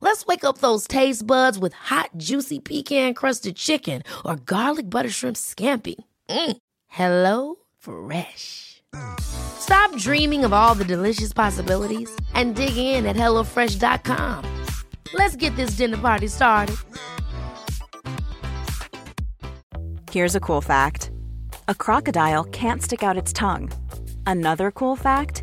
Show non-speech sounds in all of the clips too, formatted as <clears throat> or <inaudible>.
Let's wake up those taste buds with hot, juicy pecan-crusted chicken or garlic butter shrimp scampi. Mm. Hello Fresh. Stop dreaming of all the delicious possibilities and dig in at HelloFresh.com. Let's get this dinner party started. Here's a cool fact a crocodile can't stick out its tongue. Another cool fact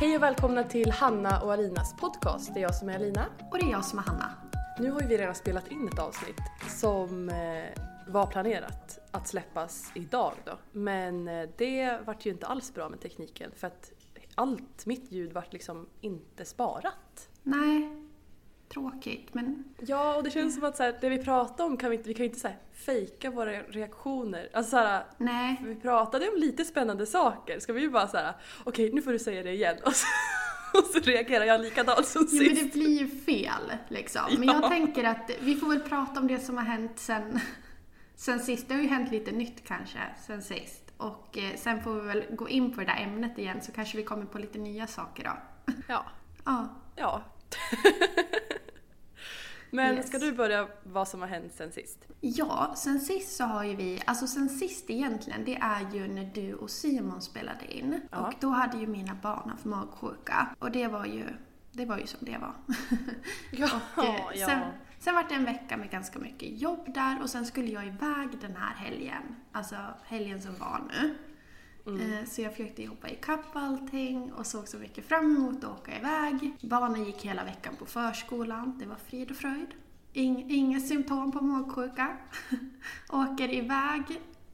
Hej och välkomna till Hanna och Alinas podcast. Det är jag som är Alina. Och det är jag som är Hanna. Nu har ju vi redan spelat in ett avsnitt som eh, var planerat att släppas idag då. Men eh, det vart ju inte alls bra med tekniken för att allt mitt ljud vart liksom inte sparat. Nej, tråkigt men... Ja, och det känns som att så här, det vi pratar om kan vi inte, vi kan inte så här, fejka våra reaktioner. Alltså så här, Nej. vi pratade om lite spännande saker. Ska vi ju bara så här, okej okay, nu får du säga det igen. <laughs> Och så, och så reagerar jag likadant som jo, sist. men det blir ju fel liksom. Men Ja. jag tänker att vi får väl prata om det som har hänt sen, <laughs> sen sist. Det har ju hänt lite nytt kanske sen sist. Och eh, sen får vi väl gå in på det där ämnet igen så kanske vi kommer på lite nya saker då. Ja. Ja. Ja. <laughs> Men Yes. ska du börja vad som har hänt sen sist? Ja, sen sist så har ju vi, alltså sen sist egentligen, det är ju när du och Simon spelade in. Ja. Och då hade ju mina barn haft magsjuka. Och det var ju, det var ju som det var. <laughs> Ja, och, eh, ja. Sen, sen var det en vecka med ganska mycket jobb där och sen skulle jag iväg den här helgen. Alltså helgen som var nu. Mm. Eh, Så jag försökte jobba ikapp allting och såg så mycket fram emot att åka iväg. Barnen gick hela veckan på förskolan. Det var frid och fröjd. Ing, inga symptom på magsjuka. <laughs> Åker iväg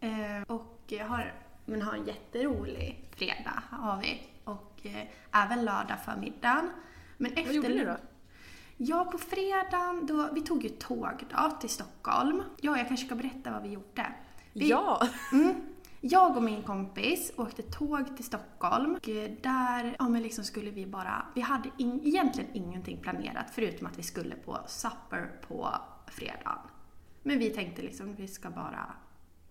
eh, och har, men har en jätterolig fredag har vi. Och eh, även lördag förmiddagen. Men efter Vad gjorde ni då? Ja, på fredagen, då, vi tog ju tåg då till Stockholm. Ja, jag kanske ska berätta vad vi gjorde. Vi, Ja! Mm, jag och min kompis åkte tåg till Stockholm och där ja, men liksom skulle vi bara, vi hade in, egentligen ingenting planerat förutom att vi skulle på supper på fredagen. Men vi tänkte liksom vi ska bara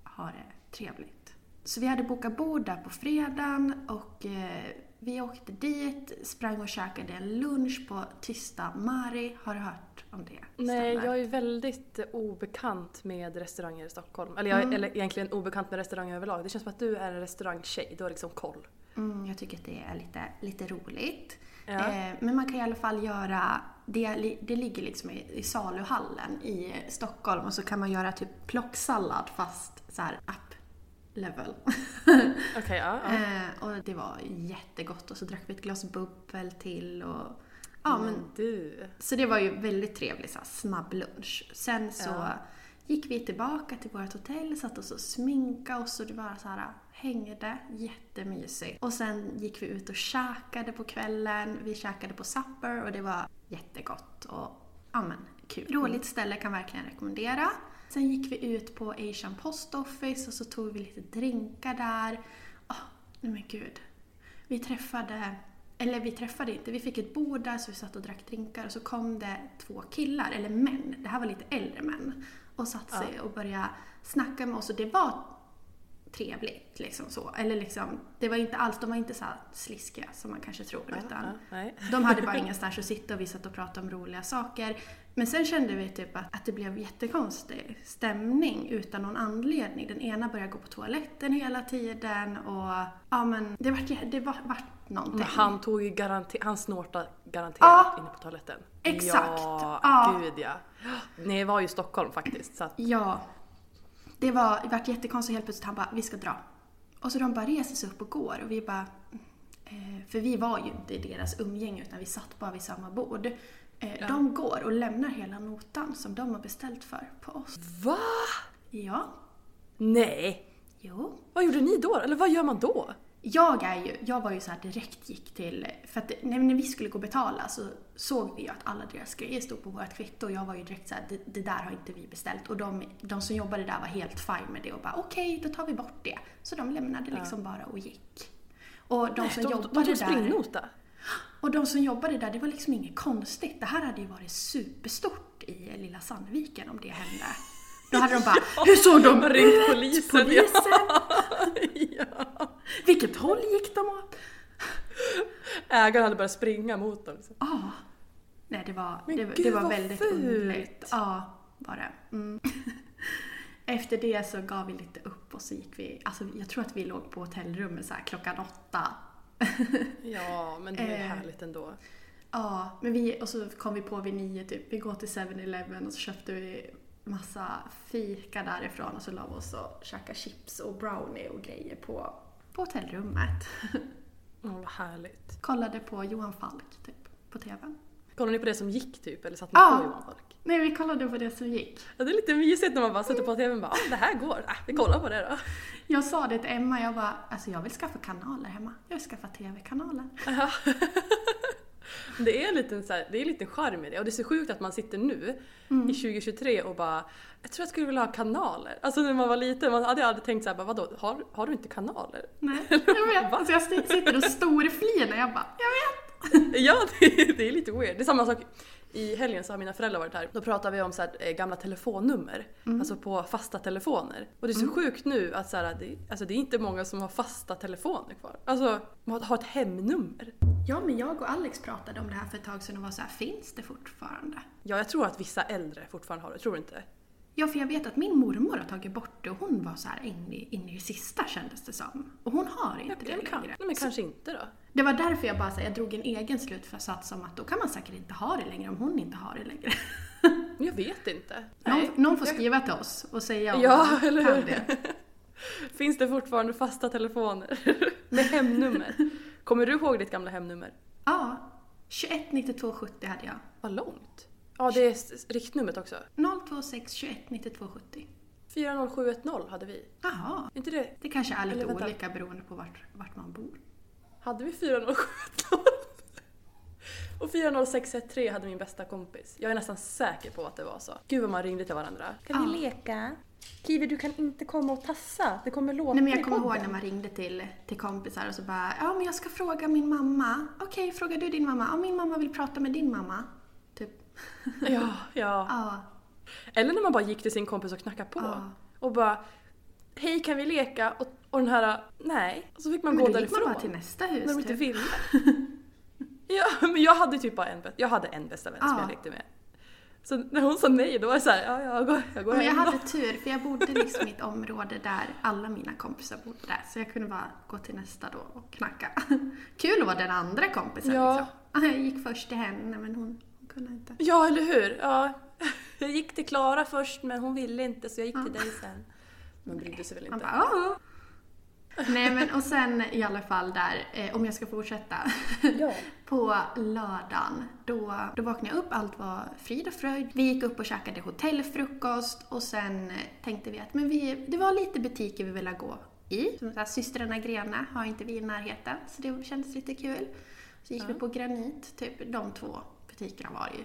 ha det trevligt. Så vi hade bokat bord där på fredagen och eh, vi åkte dit, sprang och käkade en lunch på Tysta Mari. Har du hört om det? Nej, Stämmer. jag är väldigt obekant med restauranger i Stockholm. Eller, jag, Mm. eller egentligen obekant med restauranger överlag. Det känns som att du är en restaurangtjej, du har liksom koll. Mm, jag tycker att det är lite, lite roligt. Ja. Eh, men man kan i alla fall göra, det, det ligger liksom i, i saluhallen i Stockholm och så kan man göra typ plocksallad fast så här up level. Okej, ja. ja. eh, och det var jättegott och så drack vi ett glas bubbel till och ja men Men du. så det var ju väldigt trevlig så här, snabb lunch. Sen så Ja. gick vi tillbaka till vårt hotell, satt oss och sminka oss och det var så här hängde, jättemysigt. Och sen gick vi ut och käkade på kvällen, vi käkade på supper och det var jättegott och ja men kul. Roligt ställe kan verkligen rekommendera. Sen gick vi ut på Asian Post Office och så tog vi lite drinkar där. Åh, nej men gud. Vi träffade, eller vi träffade inte, vi fick ett bord där så vi satt och drack drinkar. Och så kom det två killar, eller män, det här var lite äldre män, och satte sig och började snacka med oss. Och det var trevligt liksom så. Eller liksom, det var inte alls, de var inte så sliskiga som man kanske tror. utan ja, de hade bara <laughs> ingenstans att sitta. Och vi satt och pratade om roliga saker. Men sen kände vi typ att, att det blev jättekonstig stämning utan någon anledning. Den ena började gå på toaletten hela tiden och ja men det vart, det var, vart någonting. Men han tog ju garanti- han snortade garanterat Ja. inne på toaletten. Exakt. Ja, Ja. gud ja. <gasps> Ni var ju i Stockholm faktiskt. Så att, Ja. Det var, det vart jättekonstigt helt plötsligt. Han bara, vi ska dra. Och så de bara reser sig upp och går och vi bara... Eh, för vi var ju inte i deras umgänge utan vi satt bara vid samma bord. Eh, De går och lämnar hela notan som de har beställt för på oss. Va? Ja. Nej! Jo. Vad gjorde ni då? Eller vad gör man då? Jag är ju, jag var ju så här direkt gick till, för att när, när vi skulle gå och betala så såg vi ju att alla deras grejer stod på vårt kvitto och jag var ju direkt så här, det, det där har inte vi beställt. Och de, de som jobbade där var helt fine med det och bara okej, då tar vi bort det. Så de lämnade liksom bara och gick. Och de som de, de, jobbade de tog där... Och de som jobbade där, det var liksom inget konstigt. Det här hade ju varit superstort i lilla Sandviken om det hände. Då hade de bara, <laughs> hur såg de ut? polisen, Polisen? <laughs> ja. Vilket håll gick de åt? Ägaren hade börjat springa mot dem. liksom. Ja. Nej, det var, Men det, gud, det var väldigt fult. underligt. Ja, var det. Mm. <laughs> Efter det så gav vi lite upp och så gick vi, alltså jag tror att vi låg på hotellrummet så klockan åtta. <laughs> Ja, men det är Eh. härligt ändå. Ja, men vi, och så kom vi på vid nio typ, vi går till 7-Eleven och så köpte vi massa fika därifrån och så la vi oss och käkade chips och brownie och grejer på, på hotellrummet. Åh, vad härligt. Kollade på Johan Falk typ, på TVn. Kollade ni på det som gick typ? Eller satt ni Ja. på Johan Falk? Nej, vi kollade på det som gick. Ja, det är lite mysigt när man bara sätter på TVn och bara ah, det här går, ah, vi kollar på det då. Jag sa det till Emma, jag bara, alltså jag vill skaffa kanaler hemma. Jag vill skaffa TV-kanaler. <laughs> Det är en liten, så här, det är en liten charm i det och det är så sjukt att man sitter nu Mm. i 2023 och bara jag tror jag skulle vilja ha kanaler. Alltså när man var liten, man hade aldrig tänkt såhär, vadå, har, har du inte kanaler? Nej, <laughs> jag vet. Alltså jag sitter och storflinar, jag bara, jag vet. <laughs> Ja, det är, det är lite weird. Det är samma sak. I helgen så har mina föräldrar varit här. Då pratar vi om så här, eh, gamla telefonnummer. Mm. Alltså på fasta telefoner. Och det är så sjukt nu att så här, det, alltså det är inte många som har fasta telefoner kvar. Alltså, man har ett hemnummer. Ja, men jag och Alex pratade om det här för ett tag sedan och var så här, finns det fortfarande? Ja, jag tror att vissa äldre fortfarande har det. Tror du inte? Ja, för jag vet att min mormor har tagit bort det och hon var så här in i, in i det sista kändes det som. Och hon har inte Ja, det men, kan, längre. nej, men kanske inte då. Det var därför jag bara så här, jag drog en egen slutsats om att då kan man säkert inte ha det längre om hon inte har det längre. <laughs> Jag vet inte. Någon, någon får skriva till oss och säga om Ja, man <laughs> eller kan det. <laughs> Finns det fortfarande fasta telefoner med hemnummer? Kommer du ihåg ditt gamla hemnummer? Ja, 21 92 70 hade jag. Vad långt. Ja, det är riktnumret också. 026 21 92 70. 40710 hade vi. Jaha. inte det? Det kanske är lite Eller olika beroende på vart, vart man bor. Hade vi 40710? <laughs> Och 40613 hade min bästa kompis. Jag är nästan säker på att det var så. Gud vad man ringde till varandra. Kan vi Ja. leka? Kiwi du kan inte komma och tassa. Det kommer låta Nej men jag kommer ihåg podden." när man ringde till, till kompisar och så bara Ja men jag ska fråga min mamma. Okej, frågar du din mamma? Ja min mamma vill prata med din mamma. Ja, ja. Ja. Eller när man bara gick till sin kompis och knackade på. Ja. Och bara Hej kan vi leka? Och, och den här nej. Och så fick man Men gå då gick man därifrån. bara till nästa hus. när de inte typ. ville. <laughs> ja, men jag hade typ bara en, jag hade en bästa vän som Ja. jag lekte med. Så när hon sa nej då var jag såhär, ja jag går, jag går Men jag hem hade tur för jag bodde liksom i ett område där alla mina kompisar bodde. Så jag kunde bara gå till nästa då och knacka. <laughs> Kul att vara den andra kompisen Ja. liksom. Jag gick först till henne men hon kunde inte. Ja, eller hur? Ja. <laughs> Jag gick till Klara först men hon ville inte så jag gick till dig sen. Man brydde sig väl inte. bara. Nej men och sen i alla fall där, eh, om jag ska fortsätta. <laughs> Ja. På lördagen, då, då vaknade jag upp, allt var frid och fröjd. Vi gick upp och käkade hotellfrukost och sen tänkte vi att men vi, det var lite butiker vi ville gå i. Som så här, systrarna Grena har inte vi i närheten, så det kändes lite kul. Så gick vi på Granit, typ de två butikerna var det ju.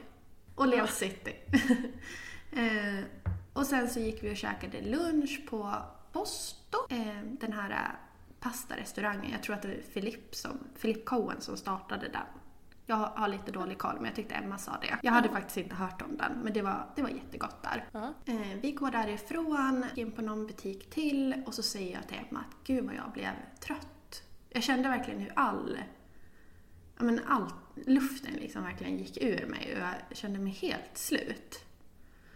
Och Lev City. <laughs> eh, och sen så gick vi och käkade lunch på Posto, eh, den här eh, pastarestaurangen. Jag tror att det är Philip, som, Philip Cohen som startade den. Jag har, lite dålig koll men jag tyckte Emma sa det. Jag hade faktiskt inte hört om den men det var, det var jättegott där. Ja. Eh, vi går därifrån, in på någon butik till och så säger jag till Emma att gud vad jag blev trött. Jag kände verkligen hur all, ja men all luften liksom verkligen gick ur mig och jag kände mig helt slut.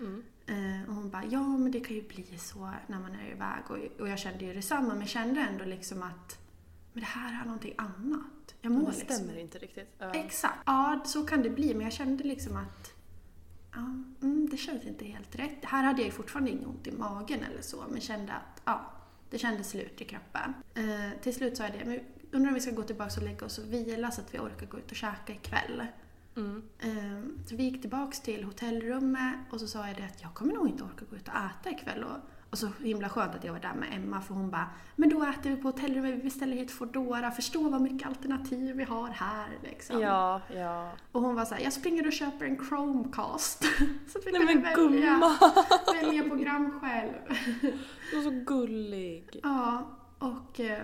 Mm. Eh, och hon bara, ja men det kan ju bli så när man är iväg. Och, och jag kände ju detsamma men kände ändå liksom att men det här är någonting annat. Jag mår Men det liksom stämmer inte riktigt. Ja. Exakt. Ja, så kan det bli. Men jag kände liksom att ja, mm, det känns inte helt rätt. Här hade jag ju fortfarande inget ont i magen eller så, men kände att ja, det kändes slut i kroppen. Eh, till slut sa jag det, men undrar om vi ska gå tillbaka och lägga oss och vila så att vi orkar gå ut och käka ikväll. Mm. Eh, så vi gick tillbaks till hotellrummet och så sa jag det att jag kommer nog inte orka gå ut och äta ikväll. Och, och så himla skönt att jag var där med Emma för hon bara Men då äter vi på hotellrummet, vi beställer hit Foodora, förstå vad mycket alternativ vi har här liksom. Ja, ja. Och hon var så här, jag springer och köper en Chromecast. <laughs> så vi Nej kan men välja, <laughs> välja program själv. Du är så gullig. ja, och, eh,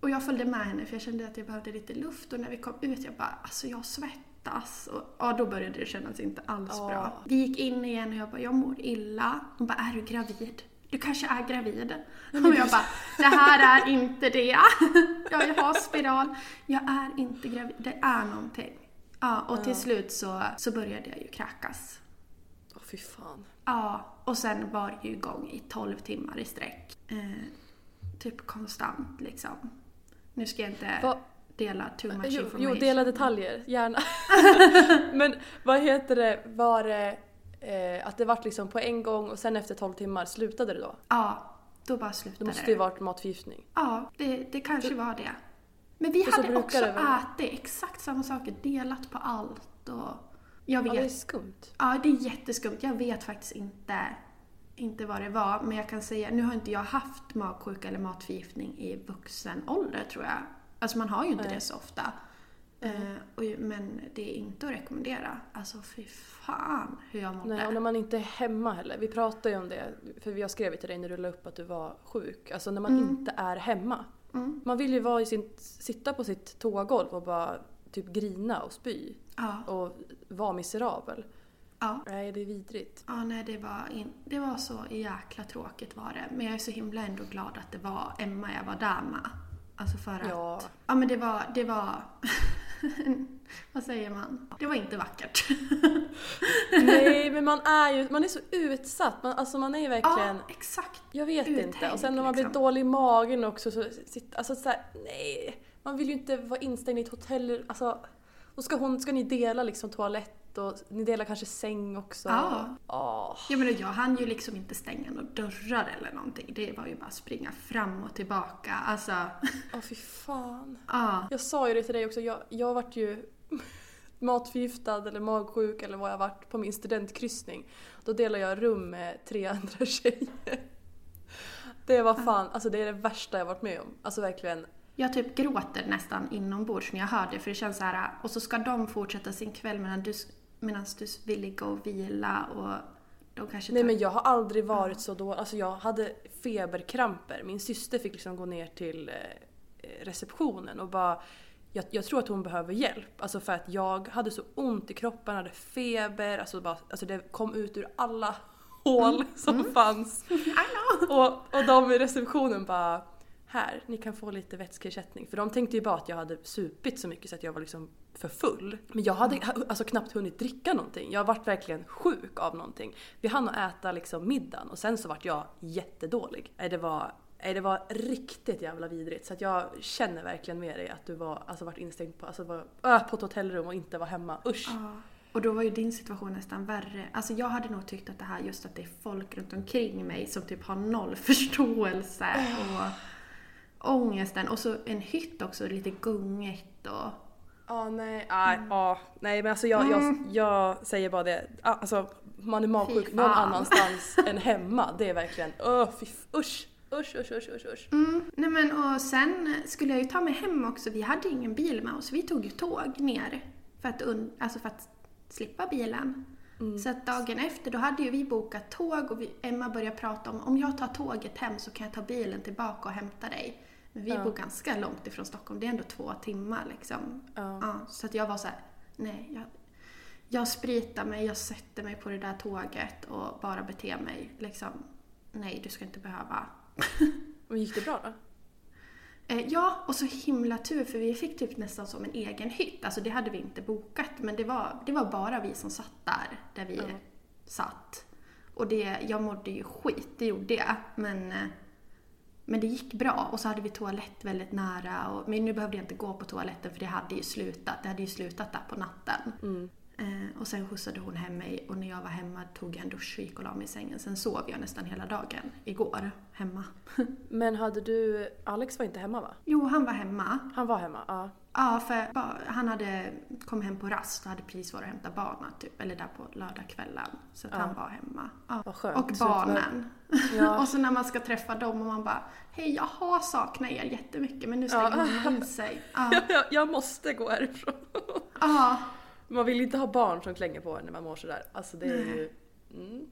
och jag följde med henne för jag kände att jag behövde lite luft och när vi kom ut jag bara, alltså jag svettas. Och ja, då började det kännas inte alls Ja. bra. Vi gick in igen och jag bara, jag mår illa. Hon bara, är du gravid? Du kanske är gravid. Och jag bara, det här är inte det. <laughs> Ja, jag har spiral. Jag är inte gravid. Det är någonting. Ja, och till slut så, så började jag ju kräkas. Åh fy fan. Ja, och sen var det ju igång i 12 timmar i sträck. Eh, typ konstant liksom. Nu ska jag inte Va- dela too much Jo, information. jo, dela detaljer, gärna. <laughs> Men vad heter det, var det eh, att det vart liksom på en gång och sen efter 12 timmar slutade det då? Ja, då bara Det slutade måste ju varit matförgiftning. Ja, det, det kanske var det. Men vi hade också det ätit exakt samma saker, delat på allt och... Jag Ja, det är vet. skumt. Ja, det är jätteskumt. Jag vet faktiskt inte, inte vad det var. Men jag kan säga, nu har inte jag haft magsjuka eller matförgiftning i vuxen ålder tror jag. Alltså man har ju inte Nej. det så ofta. Och, ju- men det är inte att rekommendera. Alltså fy fan hur jag mådde. Nej, och när man inte är hemma heller. Vi pratade ju om det, för jag skrev till dig när du la upp att du var sjuk. Alltså när man inte är hemma. Mm. Man vill ju vara i sin, sitta på sitt toagolv och bara typ grina och spy. Ja, Och vara miserabel. Ja. Nej, det är vidrigt. Ja, nej det var, in, det var så jäkla tråkigt var det. Men jag är så himla ändå glad att det var Emma jag var där med. Alltså för att... Ja. Ja men det var, det var... <laughs> vad säger man? Det var inte vackert. <laughs> Nej, men man är ju man är så utsatt. Man, alltså man är ju verkligen... ja, exakt. Jag vet inte. Uthängd, Och sen när man blir liksom. dålig i magen också så sitter, alltså så här, nej. Man vill ju inte vara instängd i ett hotell. Alltså, då ska, hon, ska ni dela liksom toalett och ni delar kanske säng också. Ja. Åh. Jag menar jag hann ju liksom inte stänga några dörrar eller någonting. Det var ju bara springa fram och tillbaka. Alltså, Åh fy fan. <laughs> ja. Jag sa ju det till dig också, jag, jag vart ju <laughs> matförgiftad eller magsjuk eller vad jag varit på min studentkryssning. Då delade jag rum med tre <laughs> andra tjejer. Det var fan, alltså det är det värsta jag varit med om. Alltså verkligen. Jag typ gråter nästan inombords när jag hör det för det känns så här och så ska de fortsätta sin kväll medan du, medan du vill ligga och vila och de kanske Nej tar- men jag har aldrig varit så dålig. Alltså jag hade feberkramper. Min syster fick liksom gå ner till eh, receptionen och bara jag, jag tror att hon behöver hjälp. Alltså för att jag hade så ont i kroppen, hade feber, alltså, bara, alltså det kom ut ur alla hål som fanns. <laughs> I know. Och, och de i receptionen bara här, ni kan få lite vätskeersättning. För de tänkte ju bara att jag hade supit så mycket så att jag var liksom för full. Men jag hade alltså knappt hunnit dricka någonting. Jag varit verkligen sjuk av någonting. Vi hann att äta liksom middagen och sen så vart jag jättedålig. Det var, det var riktigt jävla vidrigt. Så att jag känner verkligen med dig att du var, alltså varit instängd på, alltså var, äh, på ett hotellrum och inte var hemma. Usch! Ja. Och då var ju din situation nästan värre. Alltså jag hade nog tyckt att det här just att det är folk runt omkring mig som typ har noll förståelse och ångesten. Och så en hytt också, lite gungigt och... Ja, nej, nej, ja, nej men alltså jag, jag, jag säger bara det. Ah, Alltså man är magsjuk någon annanstans <laughs> än hemma. Det är verkligen, öh, fy, usch, usch, usch, usch, usch, usch. Mm, nej men och sen skulle jag ju ta mig hem också. Vi hade ingen bil med oss. Vi tog ju tåg ner. För att, un- alltså för att slippa bilen. Så att dagen efter då hade ju vi bokat tåg och vi, Emma började prata om om jag tar tåget hem så kan jag ta bilen tillbaka och hämta dig. Men vi Ja. bor ganska långt ifrån Stockholm. Det är ändå två timmar liksom. Ja. Ja, så att jag var så här, nej. Jag, jag spritar mig, jag sätter mig på det där tåget och bara beter mig liksom. Nej, du ska inte behöva. <laughs> Men gick det bra då? Eh, ja, och så himla tur för vi fick typ nästan som en egen hytt. Alltså det hade vi inte bokat men det var, det var bara vi som satt där, där vi Ja. satt. Och det, jag mådde ju skit, det gjorde jag. Men, eh, men det gick bra och så hade vi toalett väldigt nära. Och, men nu behövde jag inte gå på toaletten för det hade ju slutat. Det hade ju slutat där på natten. Mm. Eh, och sen skjutsade hon hem mig och när jag var hemma tog jag en dusch och gick och la mig i sängen. Sen sov jag nästan hela dagen igår hemma. <laughs> Men hade du... Alex var inte hemma va? jo, han var hemma. Han var hemma? Ja. Ja, för han hade kom hem på rast och hade precis varit och hämtat barnen typ, eller där på lördagskvällen. Så att Ja. han var hemma. Ja. Vad skönt. Och Så barnen. Ja. <laughs> och så när man ska träffa dem och man bara Hej, jag har saknat er jättemycket men nu stänger Ja. mamma in sig. <laughs> Ja. jag, jag måste gå härifrån. ja. Man vill inte ha barn som klänger på en när man mår sådär. Alltså det är ju... Mm.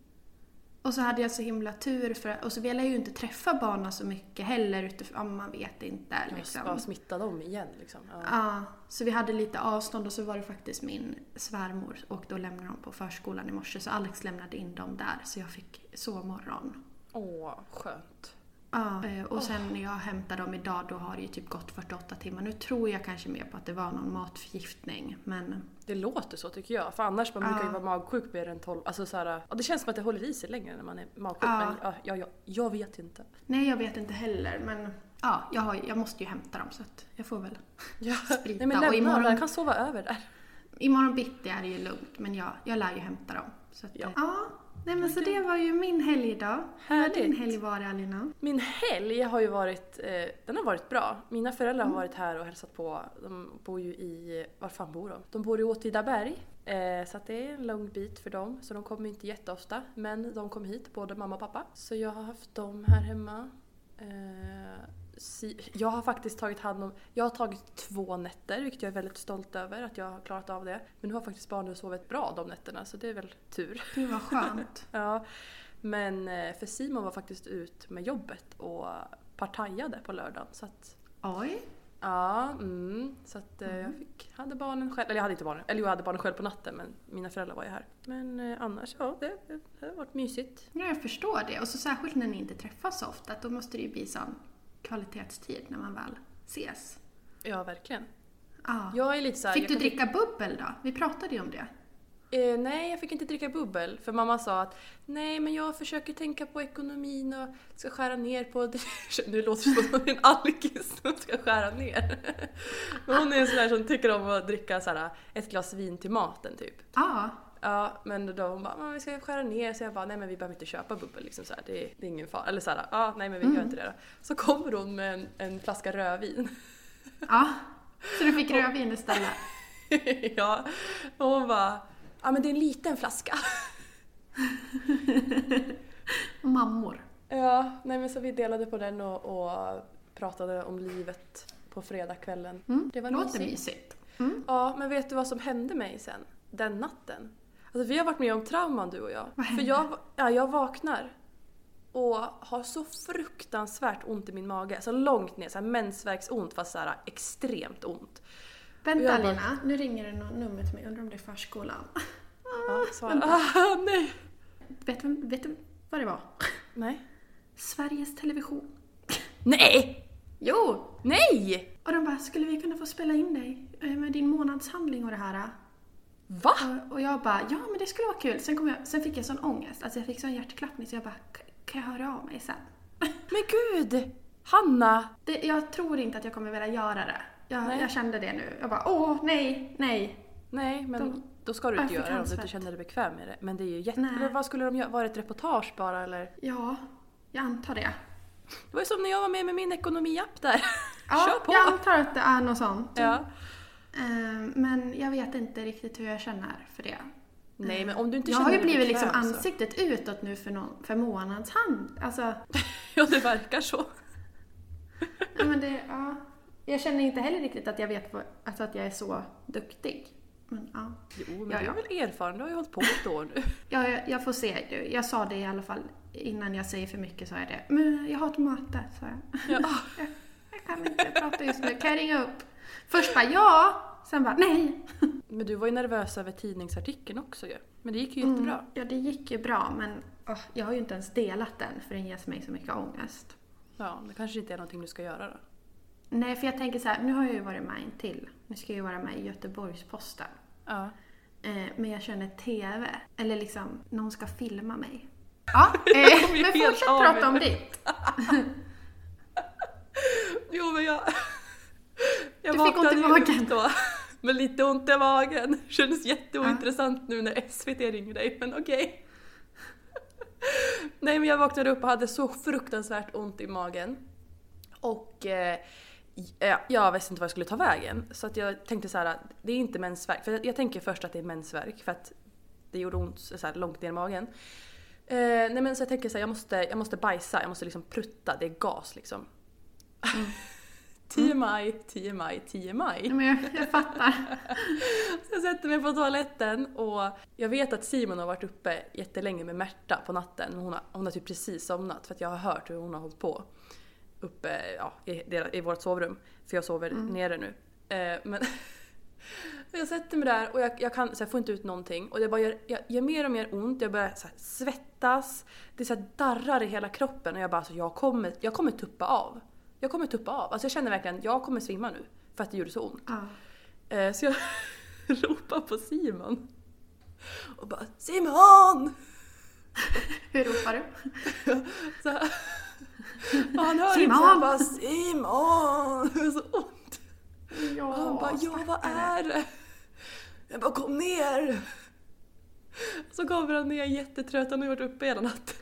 Och så hade jag så himla tur för och så vill jag ju inte träffa barnen så mycket heller utifrån, ja, man vet inte Jag liksom. ska smitta dem igen liksom. Ja. Ja, så vi hade lite avstånd och så var det faktiskt min svärmor och då lämnade de på förskolan i morse så Alex lämnade in dem där så jag fick sovmorgon. Åh, skönt. Ja, eh, och sen när jag hämtade dem idag då har det ju typ gått 48 timmar. Nu tror jag kanske mer på att det var någon matförgiftning men Det låter så tycker jag. För annars man brukar ju vara magsjuk mer än 12... Alltså så här, ja, det känns som att det håller i sig längre när man är magsjuk. Ja. Men ja, ja, ja, jag vet inte. nej jag vet inte heller men ja, jag, har, jag måste ju hämta dem så att jag får väl. <laughs> Ja. Sprita. Nej men Och lämna imorgon- alla, jag kan sova över där. Imorgon bitti är det ju lugnt men jag, jag lär ju hämta dem. Så att, Ja. ja. Nej men så det var ju min helg idag. Hur har din Härligt. helg varit Alina? Min helg har ju varit, eh, den har varit bra. Mina föräldrar har varit här och hälsat på. De bor ju i, var fan bor de? De bor i Åtvidaberg. Eh, så det är en lång bit för dem. Så de kommer inte jätteofta. Men de kom hit, både mamma och pappa. Så jag har haft dem här hemma. Eh, jag har faktiskt tagit hand om, jag har tagit två nätter vilket jag är väldigt stolt över att jag har klarat av det. Men nu har faktiskt barnen sovit bra de nätterna så det är väl tur. Gud vad skönt. <laughs> Ja, men eh, för Simon var faktiskt ut med jobbet och partajade på lördagen. Så att, Oj. ja, mm, så att eh, jag fick, hade barnen själv, eller jag hade inte barnen, eller jag hade barnen själv på natten men mina föräldrar var ju här. Men eh, annars, ja, det, det, det har varit mysigt. Ja, jag förstår det. Och så särskilt när ni inte träffas så ofta, då måste det ju bli sån kvalitetstid när man väl ses. Ja, verkligen. Ja. Jag är lite så här, Fick du kan dricka bubbel då? Vi pratade ju om det. Eh, nej, jag fick inte dricka bubbel för mamma sa att nej, men jag försöker tänka på ekonomin och ska skära ner på. <laughs> Nu låter det som att hon är en alkis som <laughs> ska skära ner. Men hon är en sån här som tycker om att dricka så här, ett glas vin till maten typ. Ja. Ja, men då hon bara, "Men vi ska skära ner. Så jag bara, nej men vi behöver inte köpa bubbel liksom så här, det, är, det är ingen fara. Eller så här, ja nej men vi gör inte det då. Så kommer hon med en, en flaska rödvin. Ja. Så du fick rödvin istället? <laughs> ja, och hon bara, ja men det är en liten flaska. <laughs> Mammor. Ja, nej men så vi delade på den och, och pratade om livet på fredagskvällen. Mm. Det var Låter mysigt. mysigt. Mm. Ja, men vet du vad som hände mig sen? Den natten. Alltså vi har varit med om trauman du och jag. Vad För jag, ja, jag vaknar och har så fruktansvärt ont i min mage. Så långt ner, så här mensvärksont fast så här extremt ont. Vänta bara- Alina, nu ringer det någon nummer till mig. Undrar om det är förskolan. Ja, <laughs> <laughs> ah, nej! Vet du, vet du vad det var? Nej. Sveriges Television. Nej! Jo! Nej! Och de bara, skulle vi kunna få spela in dig eh, med din månadshandling och det här? Va? Och, och jag bara, ja men det skulle vara kul. Sen, kom jag, sen fick jag sån ångest, alltså jag fick sån hjärtklappning så jag bara, "K- kan jag höra av mig sen? <laughs> Men gud! Hanna! Det, jag tror inte att jag kommer vilja göra det. Jag, jag kände det nu. Jag bara, åh nej, nej. Nej, men De- då ska du inte göra det om du inte känner dig bekväm med det. Men det är ju jätte... Nej. Eller vad skulle de göra? Var det ett reportage bara eller? Ja, jag antar det. Det var ju som när jag var med med min ekonomiapp där. Ja, <laughs> jag antar att det är något sånt. Ja. Eh, Men jag vet inte riktigt hur jag känner för det. Nej, men om du inte jag har ju blivit liksom så- ansiktet utåt nu för, någon, för månadshand. Alltså, <laughs> Ja, det verkar så. ja, men det, ja. Jag känner inte heller riktigt att jag vet vad, alltså att jag är så duktig. Men ja. Jo, men Ja, du är väl erfaren? Du har ju hållit på ett år nu. <laughs> Ja, jag, jag får se. Jag sa det i alla fall innan jag säger för mycket, sa jag det. Men jag har ett möte, sa jag. Ja. <laughs> Jag, jag kan inte prata just nu. Kan jag ringa upp? Först bara ja. Sen bara nej. Men du var ju nervös över tidningsartikeln också ju. Men det gick ju jättebra. Mm, ja, det gick ju bra men åh, jag har ju inte ens delat den för den ger mig så mycket ångest. Ja, det kanske inte är någonting du ska göra då. Nej, för jag tänker så här, nu har jag ju varit med en till. Nu ska jag ju vara med i Göteborgs-Posten. Ja. Eh, men jag känner TV, eller liksom, någon ska filma mig. Ja, eh, <laughs> men fortsätt prata om ditt. <laughs> Jo men jag... jag Du fick ont i magen. Då, med lite ont i magen. <laughs> Kändes jätteointressant nu när SVT ringde dig, men okej. <laughs> Nej men jag vaknade upp och hade så fruktansvärt ont i magen. Och eh, jag, visste inte vad jag skulle ta vägen. Så att jag tänkte så här, det är inte mensvärk. För jag, jag tänker först att det är mensvärk för att det gjorde ont så här, långt ner i magen. Eh, nej men så jag tänker så här, jag måste, jag måste bajsa, jag måste liksom prutta, det är gas liksom. <laughs> 10 maj, 10 maj, 10 maj. Men jag, jag fattar. <laughs> Så jag sätter mig på toaletten och jag vet att Simon har varit uppe jättelänge med Märta på natten. Hon har, hon har typ precis somnat för att jag har hört hur hon har hållit på. Uppe ja, i, i vårt sovrum. För jag sover nere nu. Eh, men <laughs> jag sätter mig där och jag, jag, kan, så jag får inte ut någonting. Och det bara gör, jag, gör mer och mer ont. Jag börjar så svettas. Det så darrar i hela kroppen och jag bara så jag kommer, jag kommer tuppa av. Jag kommer tuppa av. Alltså jag känner verkligen jag kommer svimma nu. För att det gjorde så ont. Ja. Eh, Så jag <laughs> ropar på Simon. Och bara Simon! <laughs> Hur ropar du? <laughs> Så här. Och han hör Simon! inte bara Simon! Det så ont. Ja, Och han bara ja vad är det? Jag bara kom ner! Så kommer han ner jättetrött, han har varit uppe hela natten.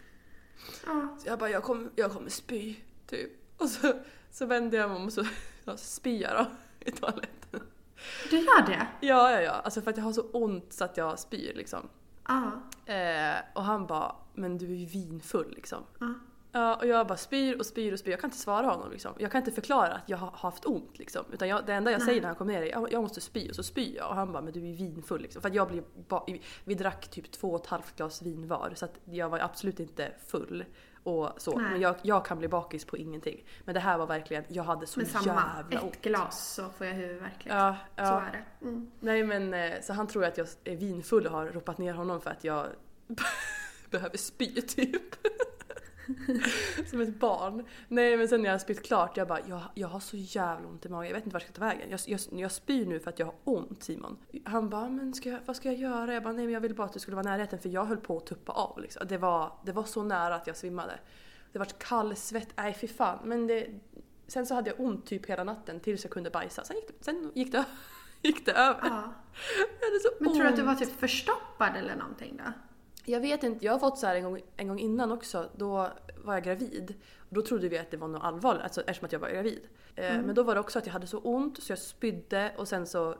Ja. Så jag bara jag kommer, jag kommer spy, typ. Och så, så vänder jag mig om och så ja, spyr jag då i toaletten. Du gör det? Ja, ja, ja. Alltså för att jag har så ont så att jag spyr liksom. Ja. Eh, och han bara, men du är ju vinfull liksom. Ja. Ja, och jag bara spyr och spyr och spyr. Jag kan inte svara honom liksom. Jag kan inte förklara att jag har haft ont liksom. Utan jag, det enda jag Nej. säger när han kommer ner är jag, jag måste spy och så spyr jag. Och han bara, men du är ju vinfull liksom. För att jag blir ba, vi drack typ två och ett halvt glas vin var. Så att jag var absolut inte full. Och så. Nej. Men jag, jag kan bli bakis på ingenting. Men det här var verkligen, jag hade så Med samma, jävla ett ont. glas så får jag huvudvärk. liksom. Ja, Så ja. är det. Mm. Nej men eh, så han tror att jag är vinfull och har ropat ner honom för att jag <laughs> behöver spy typ. <laughs> Som ett barn. Nej men sen när jag har spytt klart, jag bara jag, jag har så jävla ont i magen, jag vet inte vart jag ska ta vägen. Jag, jag, jag spyr nu för att jag har ont Simon. Han bara men ska jag, vad ska jag göra? Jag bara nej men jag ville bara att du skulle vara i närheten för jag höll på att tuppa av liksom. Det var, det var så nära att jag svimmade. Det var kallsvett, nej fy fan. Men det, sen så hade jag ont typ hela natten tills jag kunde bajsa. Sen gick det, sen gick det, <laughs> gick det över. Ja. Jag hade så Men tror du att du ont. var typ förstoppad eller någonting då? Jag vet inte, jag har fått så här en gång, en gång innan också. Då var jag gravid. Då trodde vi att det var något allvarligt alltså, eftersom att jag var gravid. Eh, Men då var det också att jag hade så ont så jag spydde och sen så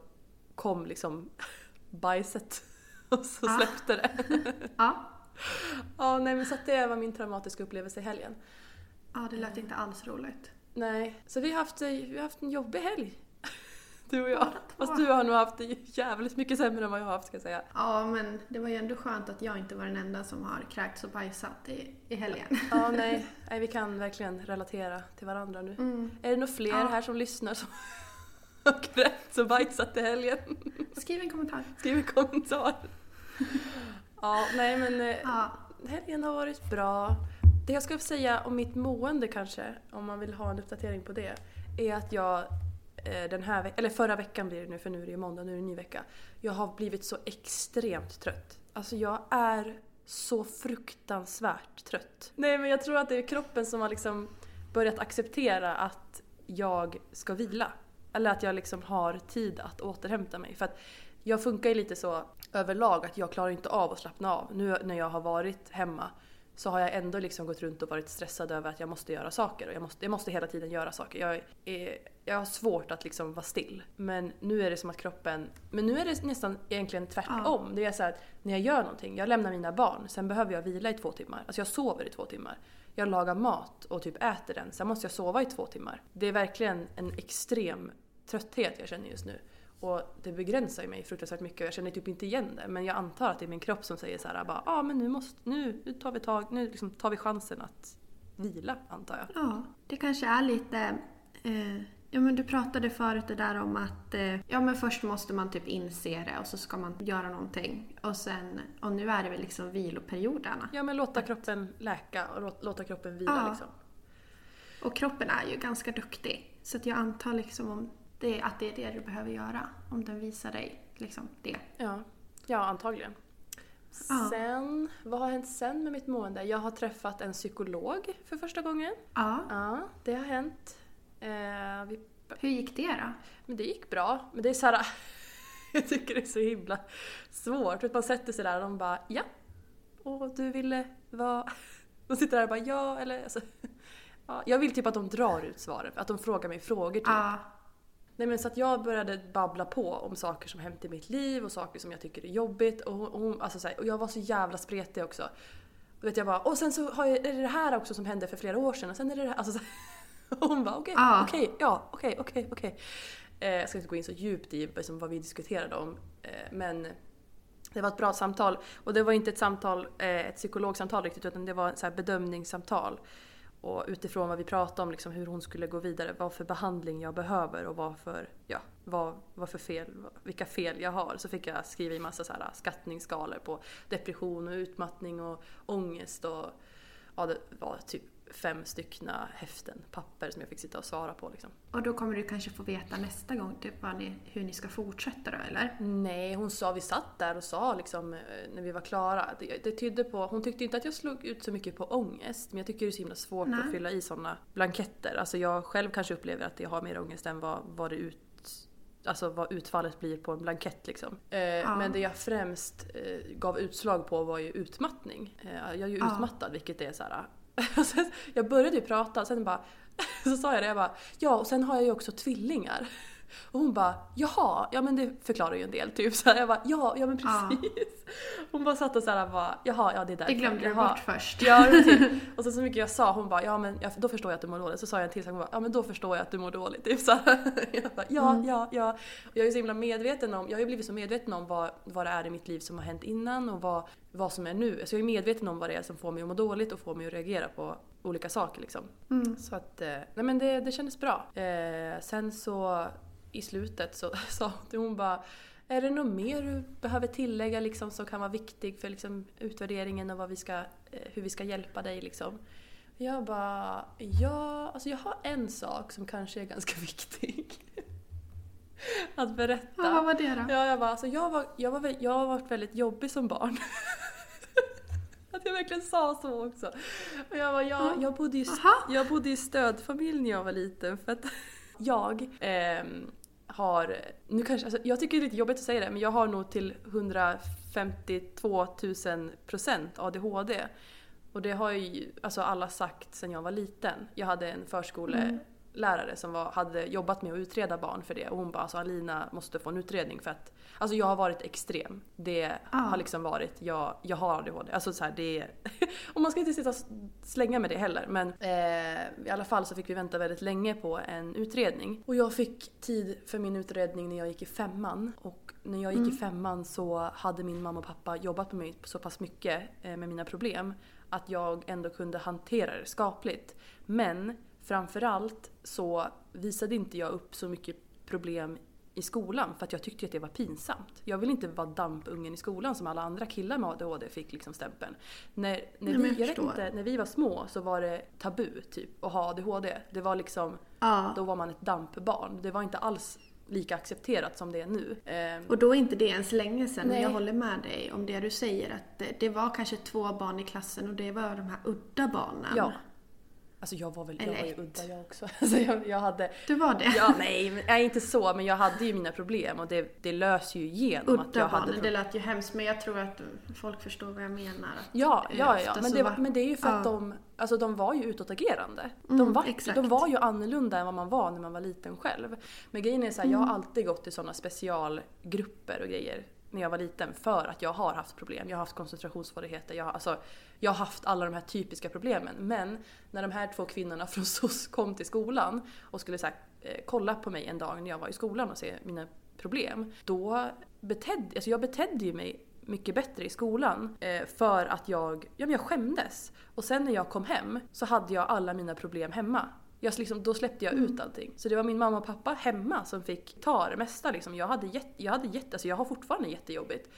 kom liksom <laughs> bajset. <laughs> Och så Ah. släppte det. Ja. <laughs> ja, nej men så det var min traumatiska upplevelse i helgen. Ja, det lät inte alls roligt. Nej, så vi har haft, vi har haft en jobbig helg. Du och jag. Fast du har nog haft det jävligt mycket sämre än vad jag har haft ska jag säga. Ja, men det var ju ändå skönt att jag inte var den enda som har kräkts och bajsat i, i helgen. Ja, nej. nej. Vi kan verkligen relatera till varandra nu. Mm. Är det några fler Ja. här som lyssnar som <laughs> har kräkts och bajsat i helgen? Skriv en kommentar. Skriv en kommentar. Ja, nej men eh, Ja. helgen har varit bra. Det jag ska säga om mitt mående kanske, om man vill ha en uppdatering på det, är att jag Eh, den här veckan, eller förra veckan blir det nu för nu är det ju måndag, nu är det en ny vecka. Jag har blivit så extremt trött. Alltså jag är så fruktansvärt trött. Nej men jag tror att det är kroppen som har liksom börjat acceptera att jag ska vila. Eller att jag liksom har tid att återhämta mig. För att jag funkar ju lite så överlag att jag klarar inte av att slappna av. Nu när jag har varit hemma så har jag ändå liksom gått runt och varit stressad över att jag måste göra saker. Och jag måste, jag måste hela tiden göra saker. Jag, är, jag har svårt att liksom vara still. Men nu är det som att kroppen... Men nu är det nästan egentligen tvärtom. Det är så att när jag gör någonting, jag lämnar mina barn, sen behöver jag vila i två timmar. Alltså jag sover i två timmar. Jag lagar mat och typ äter den, sen måste jag sova i två timmar. Det är verkligen en extrem trötthet jag känner just nu. Och det begränsar ju mig fruktansvärt mycket och jag känner typ inte igen det. Men jag antar att det är min kropp som säger så här, bara, ah, men nu, måste, nu, nu tar vi tag, nu liksom tar vi chansen att vila, antar jag. Ja, det kanske är lite eh, Ja men du pratade förut det där om att eh, ja men först måste man typ inse det och så ska man göra någonting. Och sen, och nu är det väl liksom viloperioderna. Ja men låta kroppen läka och låt- låta kroppen vila Ja. liksom. Och kroppen är ju ganska duktig. Så att jag antar liksom om det, att det är det du behöver göra. Om den visar dig liksom det. Ja, ja antagligen. Ja. Sen, vad har hänt sen med mitt mående? Jag har träffat en psykolog för första gången. Ja. Ja, det har hänt. Eh, vi, Hur gick det då? men det gick bra. Men det är så här, <laughs> jag tycker det är så himla svårt. För man sätter sig där och de bara ja. Och du ville vara... <laughs> De sitter där och bara ja eller alltså, <laughs> ja. Jag vill typ att de drar ut svaren. Att de frågar mig frågor typ. Ja. Nej men så att jag började babbla på om saker som hänt i mitt liv och saker som jag tycker är jobbigt. Och, hon, och, hon, alltså så här, och jag var så jävla spretig också. Och vet jag bara, och sen så har jag, är det det här också som hände för flera år sedan och sen är det det här. Alltså så här, <laughs> och hon bara okej, Ja. okej, ja, okej, okej, okej. Eh, Jag ska inte gå in så djupt i liksom, vad vi diskuterade om. Eh, men det var ett bra samtal. Och det var inte ett samtal, eh, ett psykologsamtal riktigt utan det var ett så bedömningssamtal. Och utifrån vad vi pratade om, liksom hur hon skulle gå vidare, vad för behandling jag behöver och vad för, ja, vad, vad för fel, vilka fel jag har. Så fick jag skriva i massa så här äh, skattningsskalor på depression och utmattning och ångest och ja, det var typ fem styckna häften, papper som jag fick sitta och svara på liksom. Och då kommer du kanske få veta nästa gång typ ni, hur ni ska fortsätta då eller? Nej, hon sa, vi satt där och sa liksom eh, när vi var klara. Det, det tydde på, hon tyckte inte att jag slog ut så mycket på ångest. Men jag tycker det är så himla svårt Nej. att fylla i sådana blanketter. Alltså jag själv kanske upplever att jag har mer ångest än vad, vad det ut Alltså vad utfallet blir på en blankett liksom. Eh, Men det jag främst eh, gav utslag på var ju utmattning. Eh, jag är ju Ja. utmattad vilket är så här. <laughs> jag började ju prata och sen bara <laughs> så sa jag det, jag bara ja och sen har jag ju också tvillingar. Och hon bara jaha, ja men det förklarar ju en del typ. Så här, jag bara ja, ja men precis. Hon bara satt och så här bara jaha, ja det är därför. Det glömde du bort först. Ja, typ. <laughs> Och så, så mycket jag sa, hon bara ja men ja, då förstår jag att du mår dåligt. Så sa jag en till sak, hon bara ja men då förstår jag att du mår dåligt. Typ så här. <laughs> Jag bara, ja, Mm. ja, ja. Och jag är så himla medveten om, jag har ju blivit så medveten om vad, vad det är i mitt liv som har hänt innan och vad, vad som är nu. Så jag är medveten om vad det är som får mig att må dåligt och får mig att reagera på olika saker liksom. Mm. Så att, eh, nej men det, det kändes bra. Eh, sen så i slutet så <laughs> sa hon bara är det något mer du behöver tillägga liksom, som kan vara viktig för liksom, utvärderingen och vad vi ska, eh, hur vi ska hjälpa dig? Liksom? Jag bara, ja, alltså jag har en sak som kanske är ganska <laughs> viktig. <laughs> Att berätta. Ja, vad var det då? Ja, jag bara, alltså jag, var, jag, var, jag har varit väldigt jobbig som barn. Att jag verkligen sa så också. Och jag bara, ja, jag bodde, ju, jag bodde i stödfamilj när jag var liten för att jag ehm, har, nu kanske, alltså, jag tycker det är lite jobbigt att säga det, men jag har nog till 152 000 procent ADHD. Och det har ju alltså alla sagt sedan jag var liten. Jag hade en förskole... Mm förskolelärare som var, hade jobbat med att utreda barn för det och hon bara alltså Alina måste få en utredning för att Alltså jag har varit extrem. Det Ah. har liksom varit, jag, jag har ADHD. Alltså så här, det är, <laughs> och man ska inte sitta och slänga med det heller men eh, i alla fall så fick vi vänta väldigt länge på en utredning. Och jag fick tid för min utredning när jag gick i femman och när jag gick i femman så hade min mamma och pappa jobbat med mig så pass mycket eh, med mina problem att jag ändå kunde hantera det skapligt. Men framförallt så visade inte jag upp så mycket problem i skolan för att jag tyckte att det var pinsamt. Jag vill inte vara dampungen i skolan som alla andra killar med ADHD fick liksom stämpeln. När, när, men vi, jag jag vet inte, när vi var små så var det tabu typ att ha ADHD. Det var liksom, Ja. då var man ett dampbarn. Det var inte alls lika accepterat som det är nu. Ehm, Och då är inte det ens länge sedan, Nej. jag håller med dig om det du säger. Att det var kanske två barn i klassen och det var de här udda barnen. ja. Alltså jag var väl jag Eller var ju udda jag också. <laughs> Alltså jag, jag hade, Du var det? ja nej, nej inte så men jag hade ju mina problem och det, det löser ju igenom att Udda jag hade barnen, problem. det lät ju hemskt men jag tror att folk förstår vad jag menar. Att Ja, ja, ja. Men, det, var- men det är ju för att Ja. de, alltså de var ju utåtagerande. Mm, de, var, exakt. de var ju annorlunda än vad man var när man var liten själv. Men grejen är så här, jag Mm. har alltid gått i sådana specialgrupper och grejer när jag var liten för att jag har haft problem. Jag har haft koncentrationssvårigheter, jag har, alltså, jag har haft alla de här typiska problemen. Men när de här två kvinnorna <laughs> från SOS kom till skolan och skulle så här, eh, kolla på mig en dag när jag var i skolan och se mina problem. Då betedde, alltså jag betedde ju mig mycket bättre i skolan eh, för att jag, ja, men jag skämdes. Och sen när jag kom hem så hade jag alla mina problem hemma. Jag liksom, då släppte jag ut allting. Så det var min mamma och pappa hemma som fick ta det mesta liksom. Jag hade jätte, jag hade jätte, alltså jag har fortfarande jättejobbigt.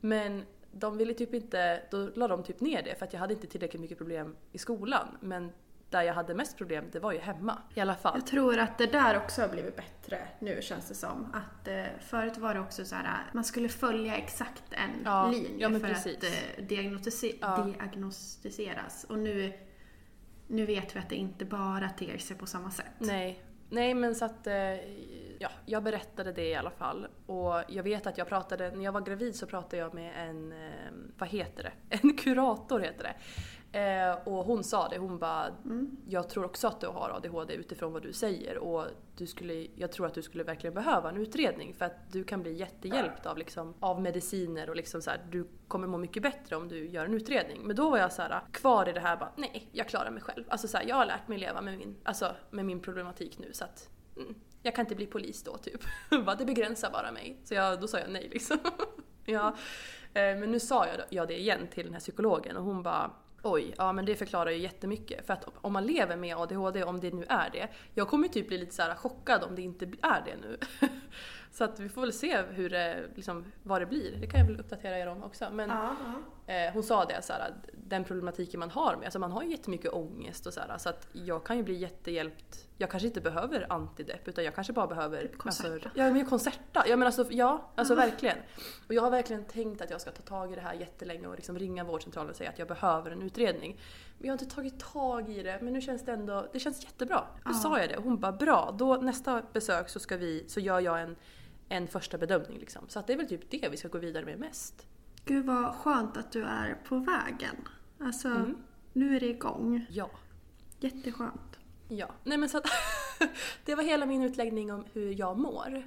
Men de ville typ inte, då la de typ ner det för att jag hade inte tillräckligt mycket problem i skolan. Men där jag hade mest problem, det var ju hemma. I alla fall. Jag tror att det där också har blivit bättre nu känns det som. Att eh, förut var det också så här, man skulle följa exakt en Ja, linje ja, för precis. att eh, Ja. diagnostiseras. Och nu, nu vet vi att det inte bara ter sig på samma sätt. Nej. Nej men så att, eh, ja, jag berättade det i alla fall. Och jag vet att jag pratade, när jag var gravid så pratade jag med en, eh, vad heter det? <laughs> En kurator heter det. Eh, och hon sa det, hon bara, jag tror också att du har ADHD utifrån vad du säger. Och du skulle, jag tror att du skulle verkligen behöva en utredning för att du kan bli jättehjälpt av, liksom, av mediciner och liksom så här, du kommer må mycket bättre om du gör en utredning. Men då var jag så här, kvar i det här bara, nej jag klarar mig själv. Alltså så här, jag har lärt mig leva med min, alltså, med min problematik nu så att mm, jag kan inte bli polis då typ. <laughs> Det begränsar bara mig. Så jag, då sa jag nej liksom. <laughs> ja. Eh, men nu sa jag, jag det igen till den här psykologen och hon bara Oj, ja men det förklarar ju jättemycket. För att om man lever med ADHD, om det nu är det. Jag kommer ju typ bli lite så här chockad om det inte är det nu. <laughs> så att vi får väl se hur det, liksom, vad det blir. Det kan jag väl uppdatera er om också. Men Ja, ja eh, hon sa det så här, den problematiken man har med, alltså man har ju jättemycket ångest och så här, så att jag kan ju bli jättehjälpt. Jag kanske inte behöver antidepp utan jag kanske bara behöver Concerta. Alltså, ja men Concerta. Ja men alltså, ja, alltså verkligen. Och jag har verkligen tänkt att jag ska ta tag i det här jättelänge och liksom ringa vårdcentralen och säga att jag behöver en utredning. Men jag har inte tagit tag i det men nu känns det ändå, det känns jättebra. Då sa jag det och hon bara bra, då nästa besök så ska vi, så gör jag en, en första bedömning liksom. Så att det är väl typ det vi ska gå vidare med mest. Gud vad skönt att du är på vägen. Alltså, Mm. nu är det igång. Ja. Jätteskönt. Ja, nej men så att <laughs> det var hela min utläggning om hur jag mår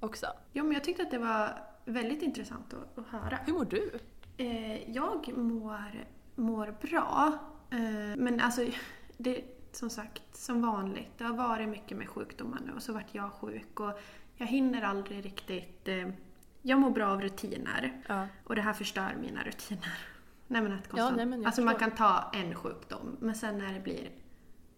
också. Ja, men jag tyckte att det var väldigt intressant att, att höra. Hur mår du? Eh, jag mår, mår bra. Eh, men alltså, <laughs> det, som sagt, som vanligt. Det har varit mycket med sjukdomar nu och så vart jag sjuk och jag hinner aldrig riktigt... Eh, jag mår bra av rutiner Ja. och det här förstör mina rutiner. <laughs> Nej, men att Ja, konstant, nej, men jag alltså man kan ta en sjukdom men sen när det blir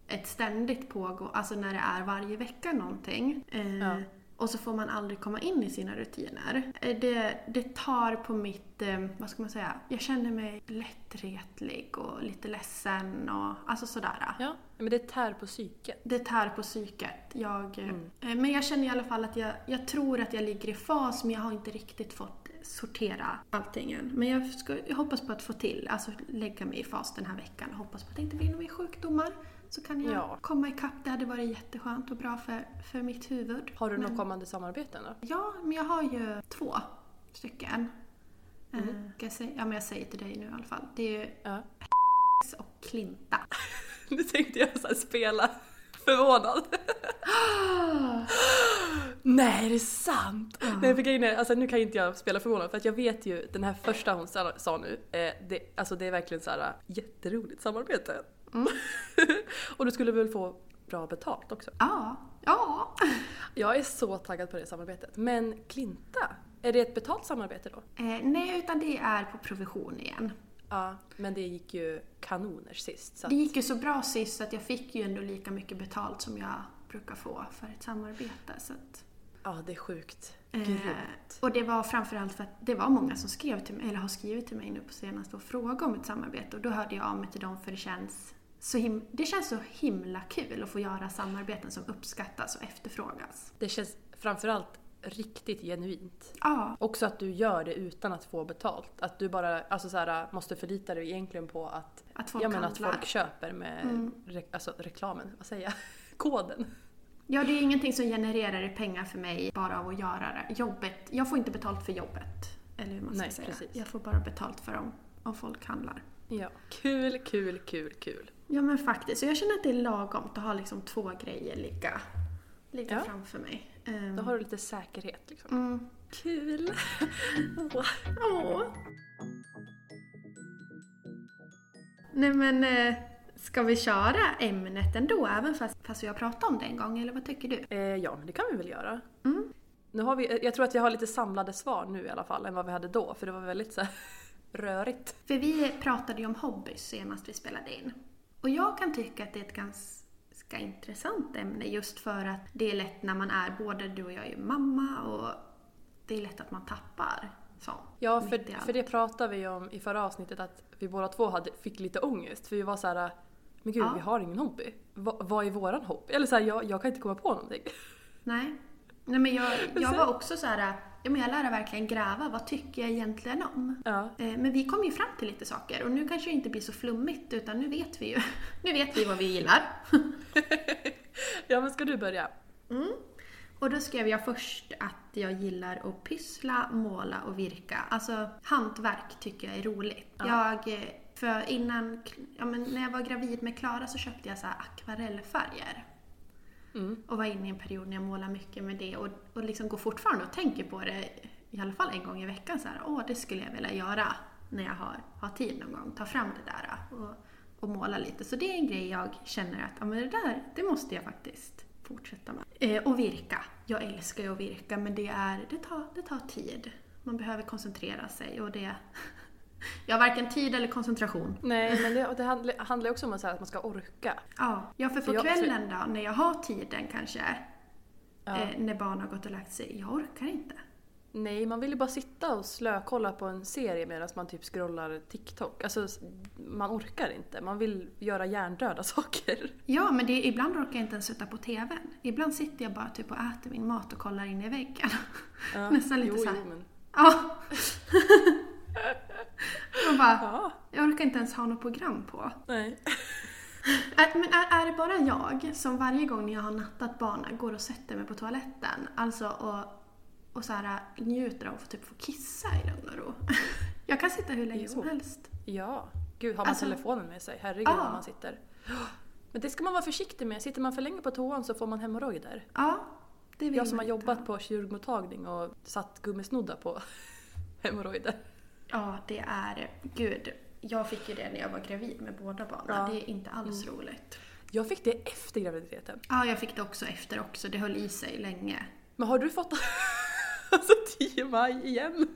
ett ständigt pågå, alltså när det är varje vecka någonting eh, Ja. Och så får man aldrig komma in i sina rutiner. Eh, Det, det tar på mitt, eh, vad ska man säga, jag känner mig lättretlig och lite ledsen och alltså sådär. Ja, men det tär på psyket. Det tär på psyket. Jag, eh, Mm. Men jag känner i alla fall att jag, jag tror att jag ligger i fas men jag har inte riktigt fått sortera allting än. Men jag, ska, jag hoppas på att få till, alltså lägga mig i fas den här veckan och hoppas på att det inte blir några mer sjukdomar. Så kan jag Ja. komma ikapp. Det hade varit jätteskönt och bra för, för mitt huvud. Har du Men- några kommande samarbeten då? Ja, men jag har ju två stycken. Mm. Eh, ska jag, säga, ja, men jag säger till dig nu i alla fall. Det är ju Ja. och Klinta. <laughs> Nu tänkte jag så spela förvånad. <gasps> Nej, är det sant? Nej, för grejen är, alltså nu kan inte jag spela förvånad för att jag vet ju, den här första hon sa, sa nu, eh, det, alltså det är verkligen så här jätteroligt samarbete. <laughs> och du skulle väl få bra betalt också? Ja, ja. Jag är så taggad på det samarbetet. Men Klinta, är det ett betalt samarbete då? Eh, nej, utan det är på provision igen. Ja, men det gick ju kanoners sist. Så att, Det gick ju så bra sist så att jag fick ju ändå lika mycket betalt som jag brukar få för ett samarbete. Så att, ja, det är sjukt. eh, Grymt. och det var framförallt för att det var många som skrev till mig, eller har skrivit till mig nu på senaste och frågade om ett samarbete och då hörde jag av mig till dem för det känns så, det känns så himla kul att få göra samarbeten som uppskattas och efterfrågas. Det känns framförallt riktigt genuint. Ja, Också att du gör det utan att få betalt. Att du bara alltså så här, måste förlita dig egentligen på att, Att folk ja, men att folk köper med Mm. re, alltså reklamen, vad säger jag? <laughs> Koden. Ja, det är ingenting som genererar pengar för mig bara av att göra det. Jobbet, jag får inte betalt för jobbet. Eller hur man ska Nej, säga. precis. Jag får bara betalt för om, om folk handlar. Ja. Kul, kul, kul, kul. Ja men faktiskt. Så jag känner att det är lagom att ha liksom två grejer ligga, ligga Ja. framför mig. Ehm, Då har du lite säkerhet liksom. mm. Kul! Åh. <laughs> Åh. Nej men, eh, ska vi köra ämnet ändå även fast, fast vi har pratat om det en gång, eller vad tycker du? Eh, ja, men det kan vi väl göra. Mm. Nu har vi, jag tror att vi har lite samlade svar nu i alla fall än vad vi hade då, för det var väldigt så <laughs> rörigt. För vi pratade ju om hobbys senast vi spelade in. Och jag kan tycka att det är ett ganska, intressant ämne just för att det är lätt när man är, både du och jag är mamma och det är lätt att man tappar sånt. Ja, för, för det pratade vi om i förra avsnittet att vi båda två hade, fick lite ångest. För vi var så här, men gud Ja. vi har ingen hobby. Va, vad är våran hobby? Eller så här, jag, jag kan inte komma på någonting. Nej. Nej men jag, jag <laughs> var också så här, ja men jag lärde verkligen gräva, vad tycker jag egentligen om? Ja. Eh, Men vi kom ju fram till lite saker och nu kanske det inte blir så flummigt utan nu vet vi ju, <laughs> nu vet vi vad vi gillar. <laughs> ja men ska du börja? Och då skrev jag först att jag gillar att pyssla, måla och virka. Alltså hantverk tycker jag är roligt. Jag, eh, för innan, ja men när jag var gravid med Klara så köpte jag så här Mm. Och var inne i en period när jag målade mycket med det och, och liksom går fortfarande och tänker på det i alla fall en gång i veckan så här, åh det skulle jag vilja göra när jag har, har tid någon gång. Ta fram det där och, och måla lite. Så det är en grej jag känner att, ja men det där, det måste jag faktiskt fortsätta med. Eh, och virka. Jag älskar ju att virka men det, är, det, tar, det tar tid. Man behöver koncentrera sig och det... <laughs> Jag har varken tid eller koncentration. Nej men det, det handlar, handlar också om att, man ska orka. Ja, ja för på För jag- kvällen då, när jag har tiden kanske, Ja. eh, när barn har gått och lagt sig, jag orkar inte. Nej, man vill ju bara sitta och slökolla på en serie medan man typ scrollar TikTok. Alltså, man orkar inte. Man vill göra hjärndöda <laughs> saker. Ja, men det, ibland orkar jag inte ens sätta på TVn. Ibland sitter jag bara typ och äter min mat och kollar in i väggen. Ja. <laughs> Nästan lite jo, så här. Jo, men... Ja. Bara, Ja, jag orkar inte ens ha något program på. nej. <laughs> Men är, är det bara jag som varje gång när jag har nattat barnen går och sätter mig på toaletten, alltså och, och så här, njuter av att typ få kissa i lugn och ro? <laughs> Jag kan sitta hur länge Jo. som helst. Ja, gud har man Alltså- telefonen med sig? Herregud Ja. vad man sitter. <gasps> Men det ska man vara försiktig med. Sitter man för länge på toan så får man hemorrojder. Ja, det vill Jag som har jobbat på kirurgmottagning och satt gummisnoddar på <laughs> hemorrojder. Ja, det är... Gud, jag fick ju det när jag var gravid med båda barnen. Ja. Mm. Det är inte alls roligt. Jag fick det efter graviditeten. Ja, jag fick det också efter också. Det höll i sig länge. Men har du fått... <laughs> alltså 10 maj igen.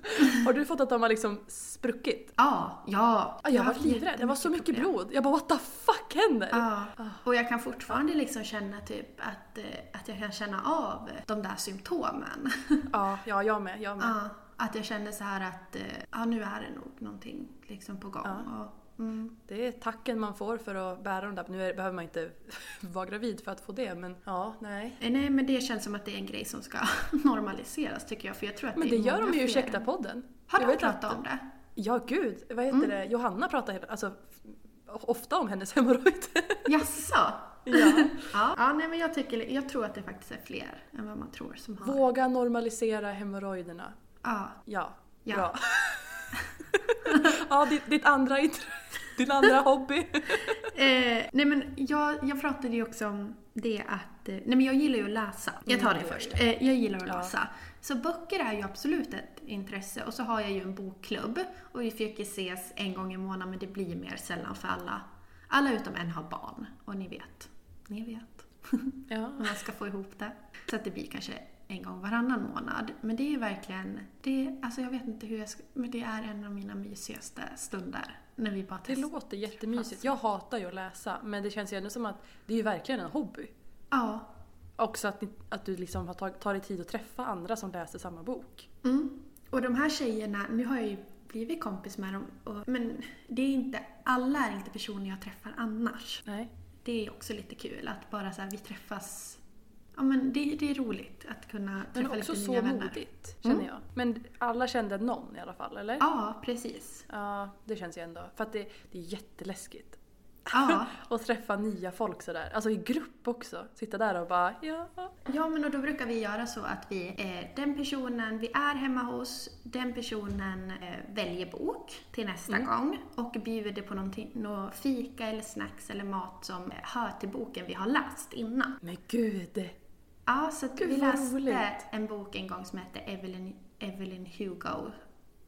Har du fått att de har liksom spruckit? Ja, ja. Ja, jag har var livrädd. Det var så mycket jättemycket blod. Jag bara what the fuck händer? Ja, och jag kan fortfarande liksom känna typ att, eh, att jag kan känna av de där symptomen. Ja, ja jag med. Jag med. ja, att jag känner så här att eh, ja, nu är det nog någonting liksom på gång. Ja. Och, mm, Det är tacken man får för att bära dem där. Nu är, behöver man inte <laughs> vara gravid för att få det, men ja, nej. Eh, Nej, men det känns som att det är en grej som ska <laughs> normaliseras tycker jag. För jag tror att Men det det gör de ju i. Ursäkta-podden. Har de pratat att- om det? Ja, gud. Vad heter det? Johanna pratar hela, alltså, ofta om hennes <laughs> hemorrojder. Jaså? ja. Ja, ja nej, men jag, tycker, jag tror att det faktiskt är fler än vad man tror som har. Våga normalisera hemorrojderna. Ja. Ja, Ja. bra. <laughs> ja, ditt, ditt andra int- <laughs> din andra hobby. <laughs> Eh, nej men jag, jag pratade ju också om det att, eh, nej men jag gillar ju att läsa. Jag tar det först. Eh, jag gillar att Ja. läsa. Så böcker är ju absolut ett intresse och så har jag ju en bokklubb och vi försöker ses en gång i månaden men det blir mer sällan för alla. Alla utom en har barn och ni vet. Ni vet. Ja. Man ska få ihop det. Så att det blir kanske en gång varannan månad. Men det är verkligen, det, alltså jag vet inte hur jag ska, men det är en av mina mysigaste stunder. När vi bara Det låter jättemysigt. Jag hatar ju att läsa, men det känns ju ändå som att det är ju verkligen en hobby. Ja, Också att, att du liksom har tagit, tar dig tid att träffa andra som läser samma bok. Mm. Och de här tjejerna, nu har jag ju blivit kompis med dem, och, men det är inte, alla är inte personer jag träffar annars. Nej. Det är också lite kul att bara så här, vi träffas, ja men det, det är roligt att kunna Men träffa också lite så nya vänner. modigt, känner Mm. jag. Men alla kände någon i alla fall, eller? Ja, precis. Ja, det känns ju ändå. För att det, det är jätteläskigt. Ja, <laughs> Och träffa nya folk sådär. Alltså i grupp också. Sitta där och bara ja. ja men och då brukar vi göra så att vi, eh, den personen vi är hemma hos, den personen eh, väljer bok till nästa Mm. gång och bjuder på någonting, nå fika eller snacks eller mat som hör till boken vi har läst innan. Men gud! Ja, så Gud, vi läste roligt. en bok en gång som hette Evelyn, Evelyn Hugo.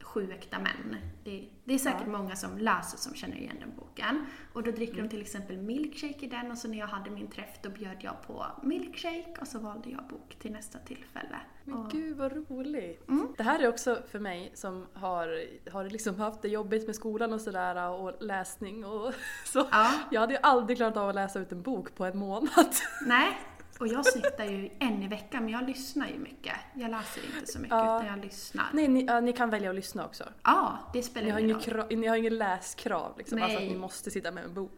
Sju äkta män. Det, det är säkert många som läser som känner igen den boken. Och då dricker de till exempel milkshake i den och så när jag hade min träff då bjöd jag på milkshake och så valde jag bok till nästa tillfälle. Men Och- gud vad roligt! Mm. Det här är också för mig som har, har liksom haft det jobbigt med skolan och sådär och läsning och <laughs> så. Ja. Jag hade ju aldrig klarat av att läsa ut en bok på en månad. Nej, och jag snittar ju en i veckan men jag lyssnar ju mycket. Jag läser inte så mycket Ja. utan jag lyssnar. Nej, ni, ja, ni kan välja att lyssna också. Ja, det spelar Ni har ingen roll. krav, ni har ingen läskrav liksom. Alltså att Nej. ni måste sitta med en bok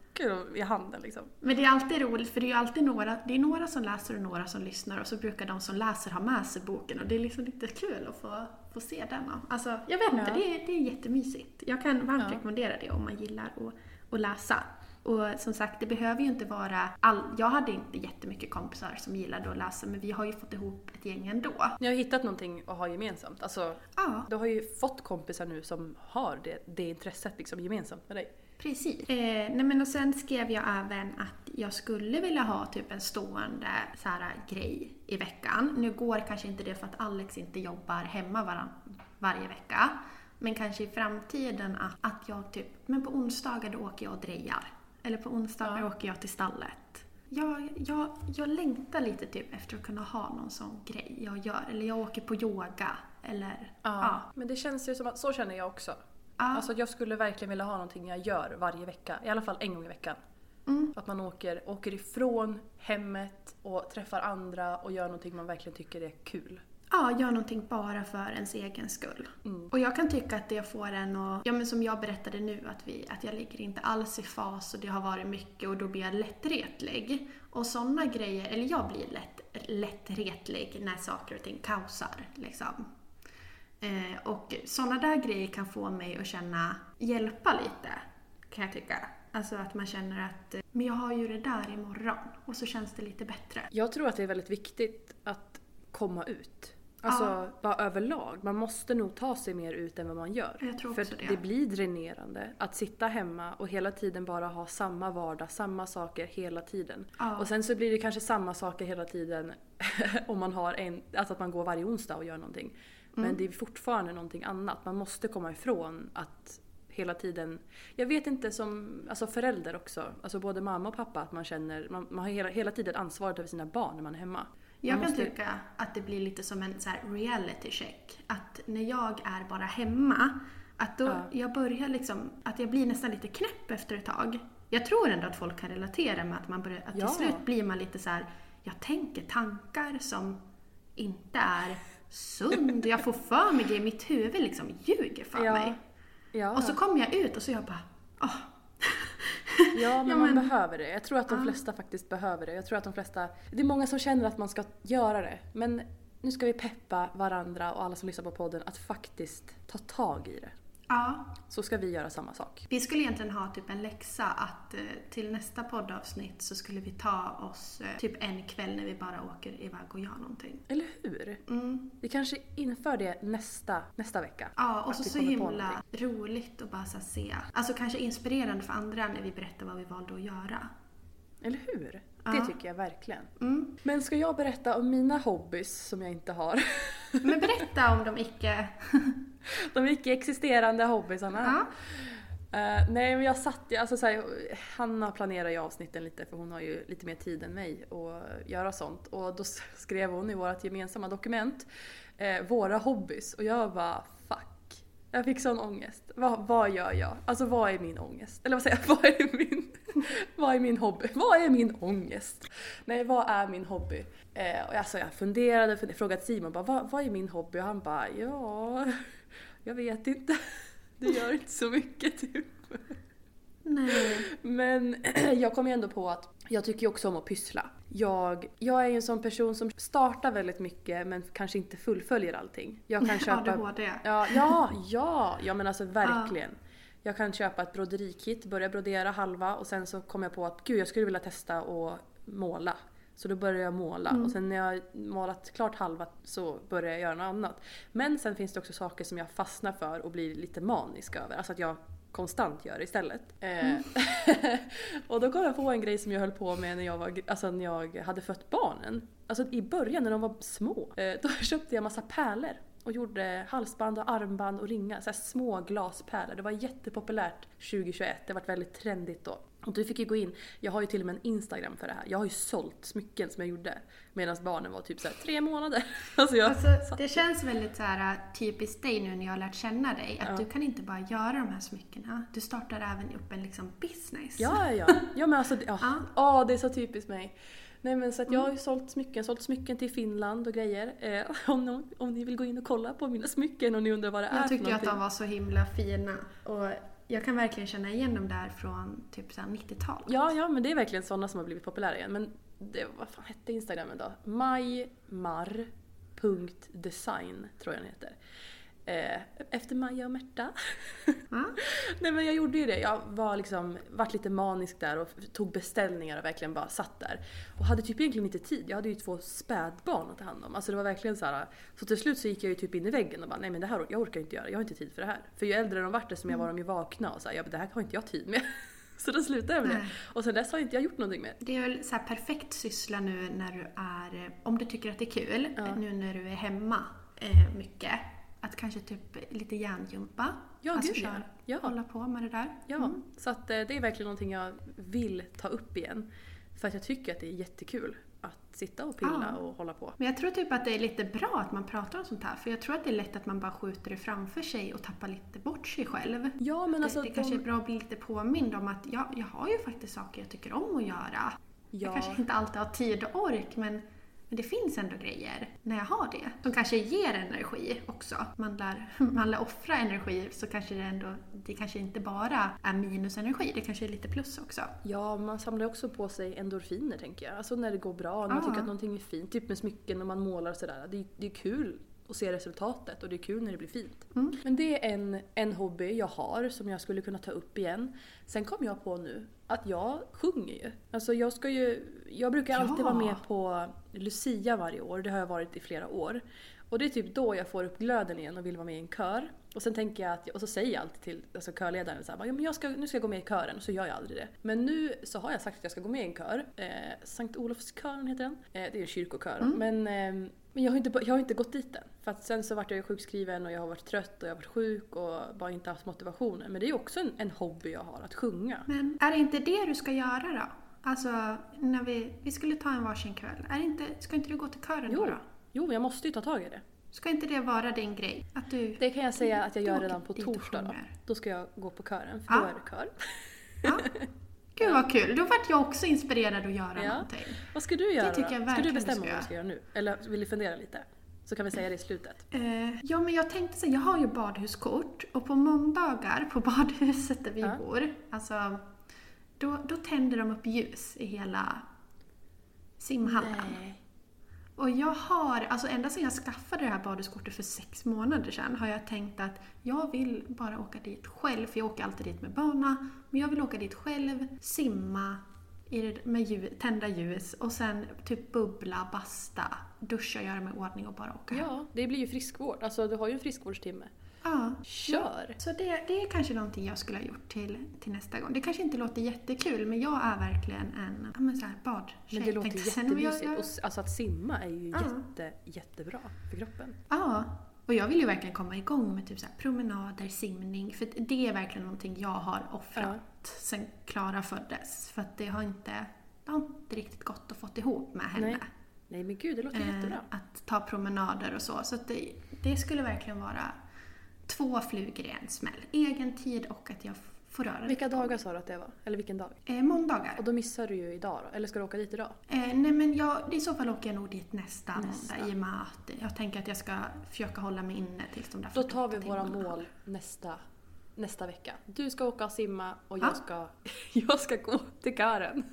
i handen liksom. Men det är alltid roligt för det är ju alltid några, det är några som läser och några som lyssnar och så brukar de som läser ha med sig boken och det är liksom lite kul att få, få se den. Alltså, jag vet inte, Ja. det, är, det är jättemysigt. Jag kan varmt rekommendera det om man gillar att, att läsa. Och som sagt, det behöver ju inte vara all, Jag hade inte jättemycket kompisar som gillade att läsa men vi har ju fått ihop ett gäng ändå. Ni har hittat någonting att ha gemensamt. Alltså, Ja, du har ju fått kompisar nu som har det, det intresset liksom gemensamt med dig. Precis. Eh, nej men och sen skrev jag även att jag skulle vilja ha typ en stående så här, grej i veckan. Nu går kanske inte det för att Alex inte jobbar hemma varann, varje vecka. Men kanske i framtiden att, att jag typ, men på onsdagar då åker jag och drejar. Eller på onsdagar åker jag till stallet. Jag, jag, jag längtar lite typ efter att kunna ha någon sån grej jag gör. Eller jag åker på yoga. Eller ja. Men det känns ju som att så känner jag också. Ja. Alltså jag skulle verkligen vilja ha någonting jag gör varje vecka. I alla fall en gång i veckan. Mm. Att man åker, åker ifrån hemmet och träffar andra och gör någonting man verkligen tycker är kul. Ja, gör någonting bara för ens egen skull. Och jag kan tycka att det får en att, ja men som jag berättade nu, att, vi, att jag ligger inte alls i fas och det har varit mycket och då blir jag lättretlig. Och sådana grejer, eller jag blir lätt, lättretlig när saker och ting kaosar liksom. Eh, och sådana där grejer kan få mig att känna, hjälpa lite, kan jag tycka. Alltså att man känner att, eh, men jag har ju det där imorgon och så känns det lite bättre. Jag tror att det är väldigt viktigt att komma ut. Alltså bara överlag. Man måste nog ta sig mer ut än vad man gör. Jag tror För också att det. det blir dränerande att sitta hemma och hela tiden bara ha samma vardag, samma saker hela tiden. Ja. Och sen så blir det kanske samma saker hela tiden <laughs> om man har en, alltså att man går varje onsdag och gör någonting. Mm. Men det är fortfarande någonting annat. Man måste komma ifrån att hela tiden, jag vet inte som alltså förälder också, alltså både mamma och pappa, att man känner, man, man har hela, hela tiden ansvaret över sina barn när man är hemma. Jag Man kan måste- tycka att det blir lite som en så reality check. Att när jag är bara hemma, att då Ja. jag börjar liksom, att jag blir nästan lite knäpp efter ett tag. Jag tror ändå att folk kan relatera med att man börjar, att Ja. till slut blir man lite så här, jag tänker tankar som inte är sund. Jag får för mig det mitt huvud liksom ljuger för Ja. mig. Ja, Och så kommer jag ut och så jag bara, åh. Ja men <laughs> Ja, man men- behöver det. Jag tror att de flesta faktiskt behöver det. Jag tror att de flesta, det är många som känner att man ska göra det. Men nu ska vi peppa varandra och alla som lyssnar på podden att faktiskt ta tag i det. Ja, Så ska vi göra samma sak. Vi skulle egentligen ha typ en läxa att eh, till nästa poddavsnitt så skulle vi ta oss eh, typ en kväll när vi bara åker iväg och gör någonting. Eller hur? Mm. Vi kanske inför det nästa, nästa vecka. Ja, och så så himla roligt att bara så se. Alltså kanske inspirerande för andra när vi berättar vad vi valde att göra. Eller hur? Ja. Det tycker jag verkligen. Mm. Men ska jag berätta om mina hobbys som jag inte har? Men berätta om de icke... <laughs> De icke-existerande hobbysarna. Ja. Uh, nej men jag satt ju, alltså såhär, Hanna planerar ju avsnitten lite för hon har ju lite mer tid än mig att göra sånt. Och då skrev hon i vårt gemensamma dokument eh, våra hobbys och jag bara fuck. Jag fick sån ångest. Vad, vad gör jag? Alltså vad är min ångest? Eller vad säger jag? <laughs> Vad är min, vad är min hobby? Vad är min ångest? Nej vad är min hobby? Eh, och alltså jag funderade, funderade frågade Simon bara vad, vad är min hobby? Och han bara ja, jag vet inte. Det gör inte så mycket typ. Nej. Men <clears throat> jag kom ju ändå på att jag tycker ju också om att pyssla. Jag, jag är ju en sån person som startar väldigt mycket men kanske inte fullföljer allting. Jag kan <laughs> köpa... ADHD. Ja, ja, ja, ja men alltså verkligen. Jag kan köpa ett broderikit, börja brodera halva och sen så kom jag på att gud jag skulle vilja testa att måla. Så då började jag måla och sen när jag målat klart halva så börjar jag göra något annat. Men sen finns det också saker som jag fastnar för och blir lite manisk över. Alltså att jag konstant gör istället. Eh, <laughs> och då kom jag på en grej som jag höll på med när jag, var, alltså när jag hade fött barnen. Alltså i början när de var små. Eh, då <laughs> köpte jag massa pärlor. och gjorde halsband och armband och ringar. Så små glaspärlor. Det var jättepopulärt 2021. Det var väldigt trendigt då. Och du fick ju gå in, jag har ju till och med en Instagram för det här. Jag har ju sålt smycken som jag gjorde medan barnen var typ så här tre månader. <laughs> Alltså, jag, Alltså, det känns väldigt så här, typiskt dig nu när jag har lärt känna dig. Att Ja. du kan inte bara göra de här smyckena. Du startar även upp en liksom business. Ja, ja, ja. men alltså, ja. <laughs> Ja. Ja, det är så typiskt mig. Nej men så att jag har ju sålt smycken, sålt smycken till Finland och grejer. Eh, <laughs> om, någon, om ni vill gå in och kolla på mina smycken och ni undrar vad det är Jag tyckte att de var så himla fina. Och jag kan verkligen känna igen dem där från typ 90-talet. Ja, ja, men det är verkligen sådana som har blivit populära igen. Men det, vad fan hette instagramen då? majmar.design tror jag den heter. Eh, efter Maja och Märta. Va? <laughs> Nej men jag gjorde ju det. Jag var liksom, vart lite manisk där och tog beställningar och verkligen bara satt där. Och hade typ egentligen inte tid. Jag hade ju två spädbarn att ta hand om. Alltså det var verkligen så här. Så till slut så gick jag ju typ in i väggen och bara nej men det här jag orkar inte göra. Jag har inte tid för det här. För ju äldre de vart desto mer var de ju vakna och så här, ja det här har inte jag tid med. <laughs> Så då slutade jag med det. Nej. Och sen dess har inte jag gjort någonting mer. Det är väl så perfekt syssla nu när du är, om du tycker att det är kul, Ja. nu när du är hemma eh, mycket. Att kanske typ lite hjärngympa. Ja, alltså gud, kör, Ja. hålla på med det där. Ja, Mm. så att eh, det är verkligen någonting jag vill ta upp igen. För att jag tycker att det är jättekul att sitta och pilla Ja. och hålla på. Men jag tror typ att det är lite bra att man pratar om sånt här. För jag tror att det är lätt att man bara skjuter det framför sig och tappar lite bort sig själv. Ja men alltså det, det de- kanske är bra att bli lite påmind om att jag, jag har ju faktiskt saker jag tycker om att göra. Jag Ja. kanske inte alltid har tid och ork men, men det finns ändå grejer när jag har det. Som kanske ger energi också. Man lär, <laughs> man lär offra energi så kanske det ändå, det kanske inte bara är minusenergi, det kanske är lite plus också. Ja, man samlar också på sig endorfiner tänker jag. Alltså när det går bra, när man tycker att någonting är fint. Typ med smycken och man målar och sådär. Det, det är kul att se resultatet och det är kul när det blir fint. Mm. Men det är en, en hobby jag har som jag skulle kunna ta upp igen. Sen kom jag på nu att jag sjunger ju. Alltså jag ska ju, jag brukar alltid Ja. vara med på Lucia varje år, det har jag varit i flera år. Och det är typ då jag får upp glöden igen och vill vara med i en kör. Och sen tänker jag att, och så säger jag alltid till alltså körledaren så här, ja, men jag ska, nu ska jag gå med i kören och så gör jag aldrig det. Men nu så har jag sagt att jag ska gå med i en kör. Eh, Sankt Olofskören heter den. Eh, det är en kyrkokör. Men, eh, men jag har, inte, jag har inte gått dit än. För att sen så vart jag ju sjukskriven och jag har varit trött och jag har varit sjuk och bara inte haft motivationen. Men det är ju också en, en hobby jag har, att sjunga. Men är det inte det du ska göra då? Alltså, när vi, vi skulle ta en varsin kväll. Är inte, ska inte du gå till kören Jo, då? jo, jag måste ju ta tag i det. Ska inte det vara din grej? Att du... Det kan jag säga att jag gör redan på torsdag då. Då ska jag gå på kören, för Ja. då är det kör. Ja. <laughs> Gud vad kul! Då vart jag också inspirerad att göra Ja. någonting. Vad ska du göra tycker då? jag Ska du bestämma ska vad du ska göra nu? Eller vill du fundera lite? Så kan vi säga det i slutet. Eh, ja, men jag tänkte så jag har ju badhuskort och på måndagar på <laughs> badhuset där vi Ja. bor, alltså, då, då tänder de upp ljus i hela simhallen. Nej. Och jag har, alltså ända sedan jag skaffade det här badhuskortet för sex månader sedan har jag tänkt att jag vill bara åka dit själv, för jag åker alltid dit med barna. Men jag vill åka dit själv, simma i det, med ljus, tända ljus och sen typ bubbla, basta, duscha, göra mig i ordning och bara åka hem. Ja, det blir ju friskvård. Alltså du har ju en friskvårdstimme. Ja. Kör! Så det, det är kanske någonting jag skulle ha gjort till, till nästa gång. Det kanske inte låter jättekul men jag är verkligen en ja, men så här badtjej. Men det låter jättemysigt. jag- Och, alltså att simma är ju Ja. jätte, jättebra för kroppen. Ja, och jag vill ju verkligen komma igång med typ så här promenader, simning. För det är verkligen någonting jag har offrat sen Klara föddes. För att det har inte, det har inte riktigt gått att få ihop med henne. Nej. Nej men gud, det låter Eh, jättebra. att ta promenader och så. Så det, det skulle verkligen vara två flugor i en smäll. Egen tid och att jag får röra Vilka lite på dagar sa du att det var? Eller vilken dag? mig. Eh, måndagar. Och då missar du ju idag då? Eller ska du åka dit idag? Eh, nej men jag, i så fall åker jag nog dit nästa, Nästa. måndag i och med att jag tänker att jag ska försöka hålla mig inne tills de där Då tar vi 48 våra mål nästa, nästa vecka. Du ska åka och simma och Ja. jag ska, <laughs> jag ska gå till kören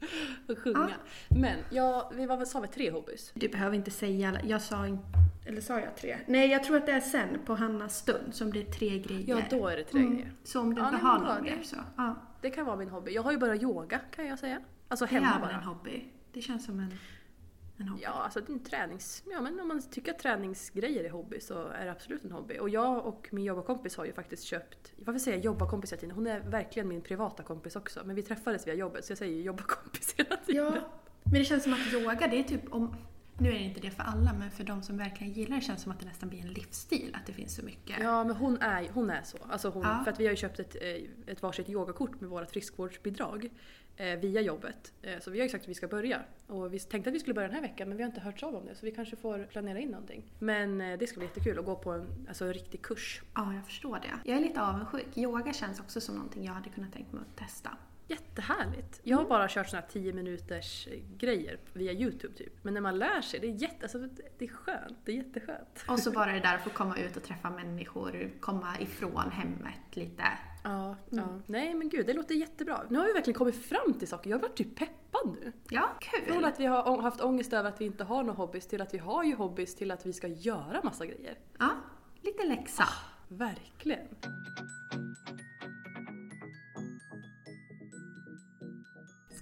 <laughs> och sjunga. Men jag, vi var väl, sa vi tre hobbys? Du behöver inte säga alla. Jag sa inte... Eller sa jag tre? Nej, jag tror att det är sen på Hannas stund som det är tre grejer. Ja, då är det tre Mm. grejer. Så om du inte har är någon det. mer så. Ja, Det kan vara min hobby. Jag har ju börjat yoga kan jag säga. Alltså det är hemma väl bara. en hobby. Det känns som en, en hobby. Ja, alltså det är en tränings... Ja, men om man tycker att träningsgrejer är hobby så är det absolut en hobby. Och jag och min jobbarkompis har ju faktiskt köpt... Varför säger jag jobbarkompis hela tiden? Hon är verkligen min privata kompis också. Men vi träffades via jobbet så jag säger ju jobbarkompis hela tiden. Ja, men det känns som att yoga, det är typ om... Nu är det inte det för alla, men för de som verkligen gillar det känns det som att det nästan blir en livsstil, att det finns så mycket. Ja, men hon är, hon är så. Alltså hon, Ja. För att vi har ju köpt ett, eh, ett varsitt yogakort med vårt friskvårdsbidrag eh, via jobbet. Eh, så vi har ju sagt att vi ska börja. Och vi tänkte att vi skulle börja den här veckan men vi har inte hört av om det så vi kanske får planera in någonting. Men eh, det ska bli jättekul att gå på en, alltså, en riktig kurs. Ja, jag förstår det. Jag är lite avundsjuk. Yoga känns också som någonting jag hade kunnat tänka mig att testa. Jättehärligt! Jag har bara kört såna här 10 minuters grejer via Youtube typ. Men när man lär sig, det är, jätte, alltså, det är skönt. Det är jätteskönt. Och så bara det där att få komma ut och träffa människor, komma ifrån hemmet lite. Ja, ja. Nej men gud, det låter jättebra. Nu har vi verkligen kommit fram till saker. Jag har varit typ peppad nu. Ja, Från kul! att vi har haft ångest över att vi inte har några hobbys till att vi har ju hobbys till att vi ska göra massa grejer. Ja, lite läxa. Verkligen.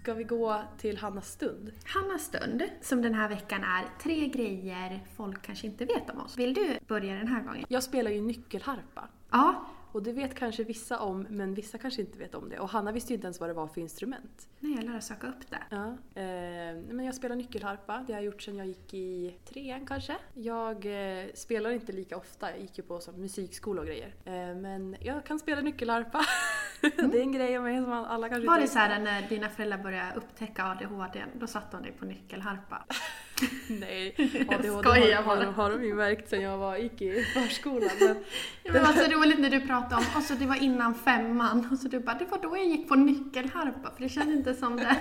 Ska vi gå till Hannas stund? Hannas stund, som den här veckan är tre grejer folk kanske inte vet om oss. Vill du börja den här gången? Jag spelar ju nyckelharpa. Ja. Och det vet kanske vissa om, men vissa kanske inte vet om det. Och Hanna visste ju inte ens vad det var för instrument. Nej, jag lär söka upp det. Ja, eh, men jag spelar nyckelharpa. Det har jag gjort sedan jag gick i trean kanske. Jag eh, spelar inte lika ofta. Jag gick ju på musikskola och grejer. Eh, men jag kan spela nyckelharpa. <laughs> det är en grej mig som alla kanske Var det så här när dina föräldrar började upptäcka ADHD, då satte de dig på nyckelharpa? <laughs> Nej, <laughs> ADHD har, har, de- har de ju märkt sedan jag var, gick i förskolan. Men, <laughs> Ja, men det var så roligt när du pratade om, och så det var innan femman, och så du bara, det var då jag gick på nyckelharpa, för det kändes inte som det,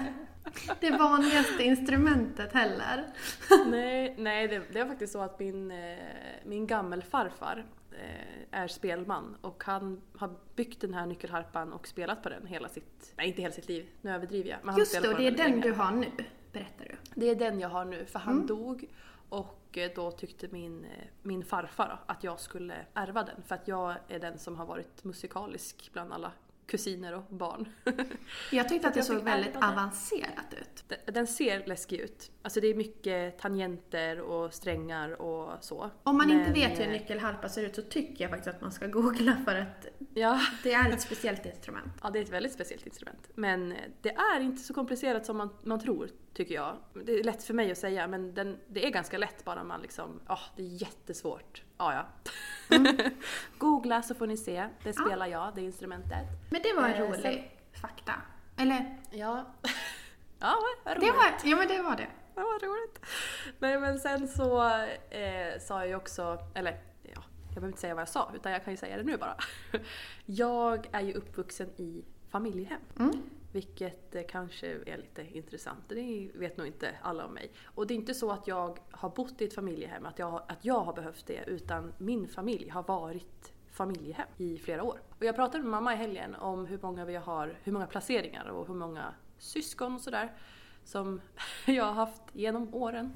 det vanligaste instrumentet heller. nej, nej det, det var faktiskt så att min, eh, min gammelfarfar eh, är spelman och han har byggt den här nyckelharpan och spelat på den hela sitt, nej inte hela sitt liv, nu överdriver jag. Men han Just spelat det, och det är den länge. du har nu, berättar du. Det är den jag har nu, för han dog och eh, då tyckte min, min farfar då, att jag skulle ärva den för att jag är den som har varit musikalisk bland alla kusiner och barn. <laughs> Jag tyckte att det såg väldigt avancerat ut. Den- ser läskig ut. Alltså det är mycket tangenter och strängar och så. Om man inte Men, vet hur en eh, nyckelharpa ser ut så tycker jag faktiskt att man ska googla för att Ja, det är ett speciellt instrument. ja, det är ett väldigt speciellt instrument. Men eh, det är inte så komplicerat som man, man tror, tycker jag. Det är lätt för mig att säga, men den, det är ganska lätt bara man liksom... Ja, det är jättesvårt. Ja, ja. <laughs> Googla så får ni se. Det spelar jag, det instrumentet. Men det var en Eh, rolig sen- fakta. Eller, Ja. <laughs> ja, vad roligt. det var, ja men det var det. Ja, vad roligt. Nej men sen så eh, sa jag ju också, eller ja, behöver inte säga vad jag sa utan jag kan ju säga det nu bara. <laughs> Jag är ju uppvuxen i familjehem. Vilket eh, kanske är lite intressant. Det vet nog inte alla om mig. Och det är inte så att jag har bott i ett familjehem, att jag, att jag har behövt det. Utan min familj har varit familjehem i flera år. Och jag pratade med mamma i helgen om hur många vi har, hur många placeringar och hur många syskon och sådär som <laughs> jag har haft genom åren.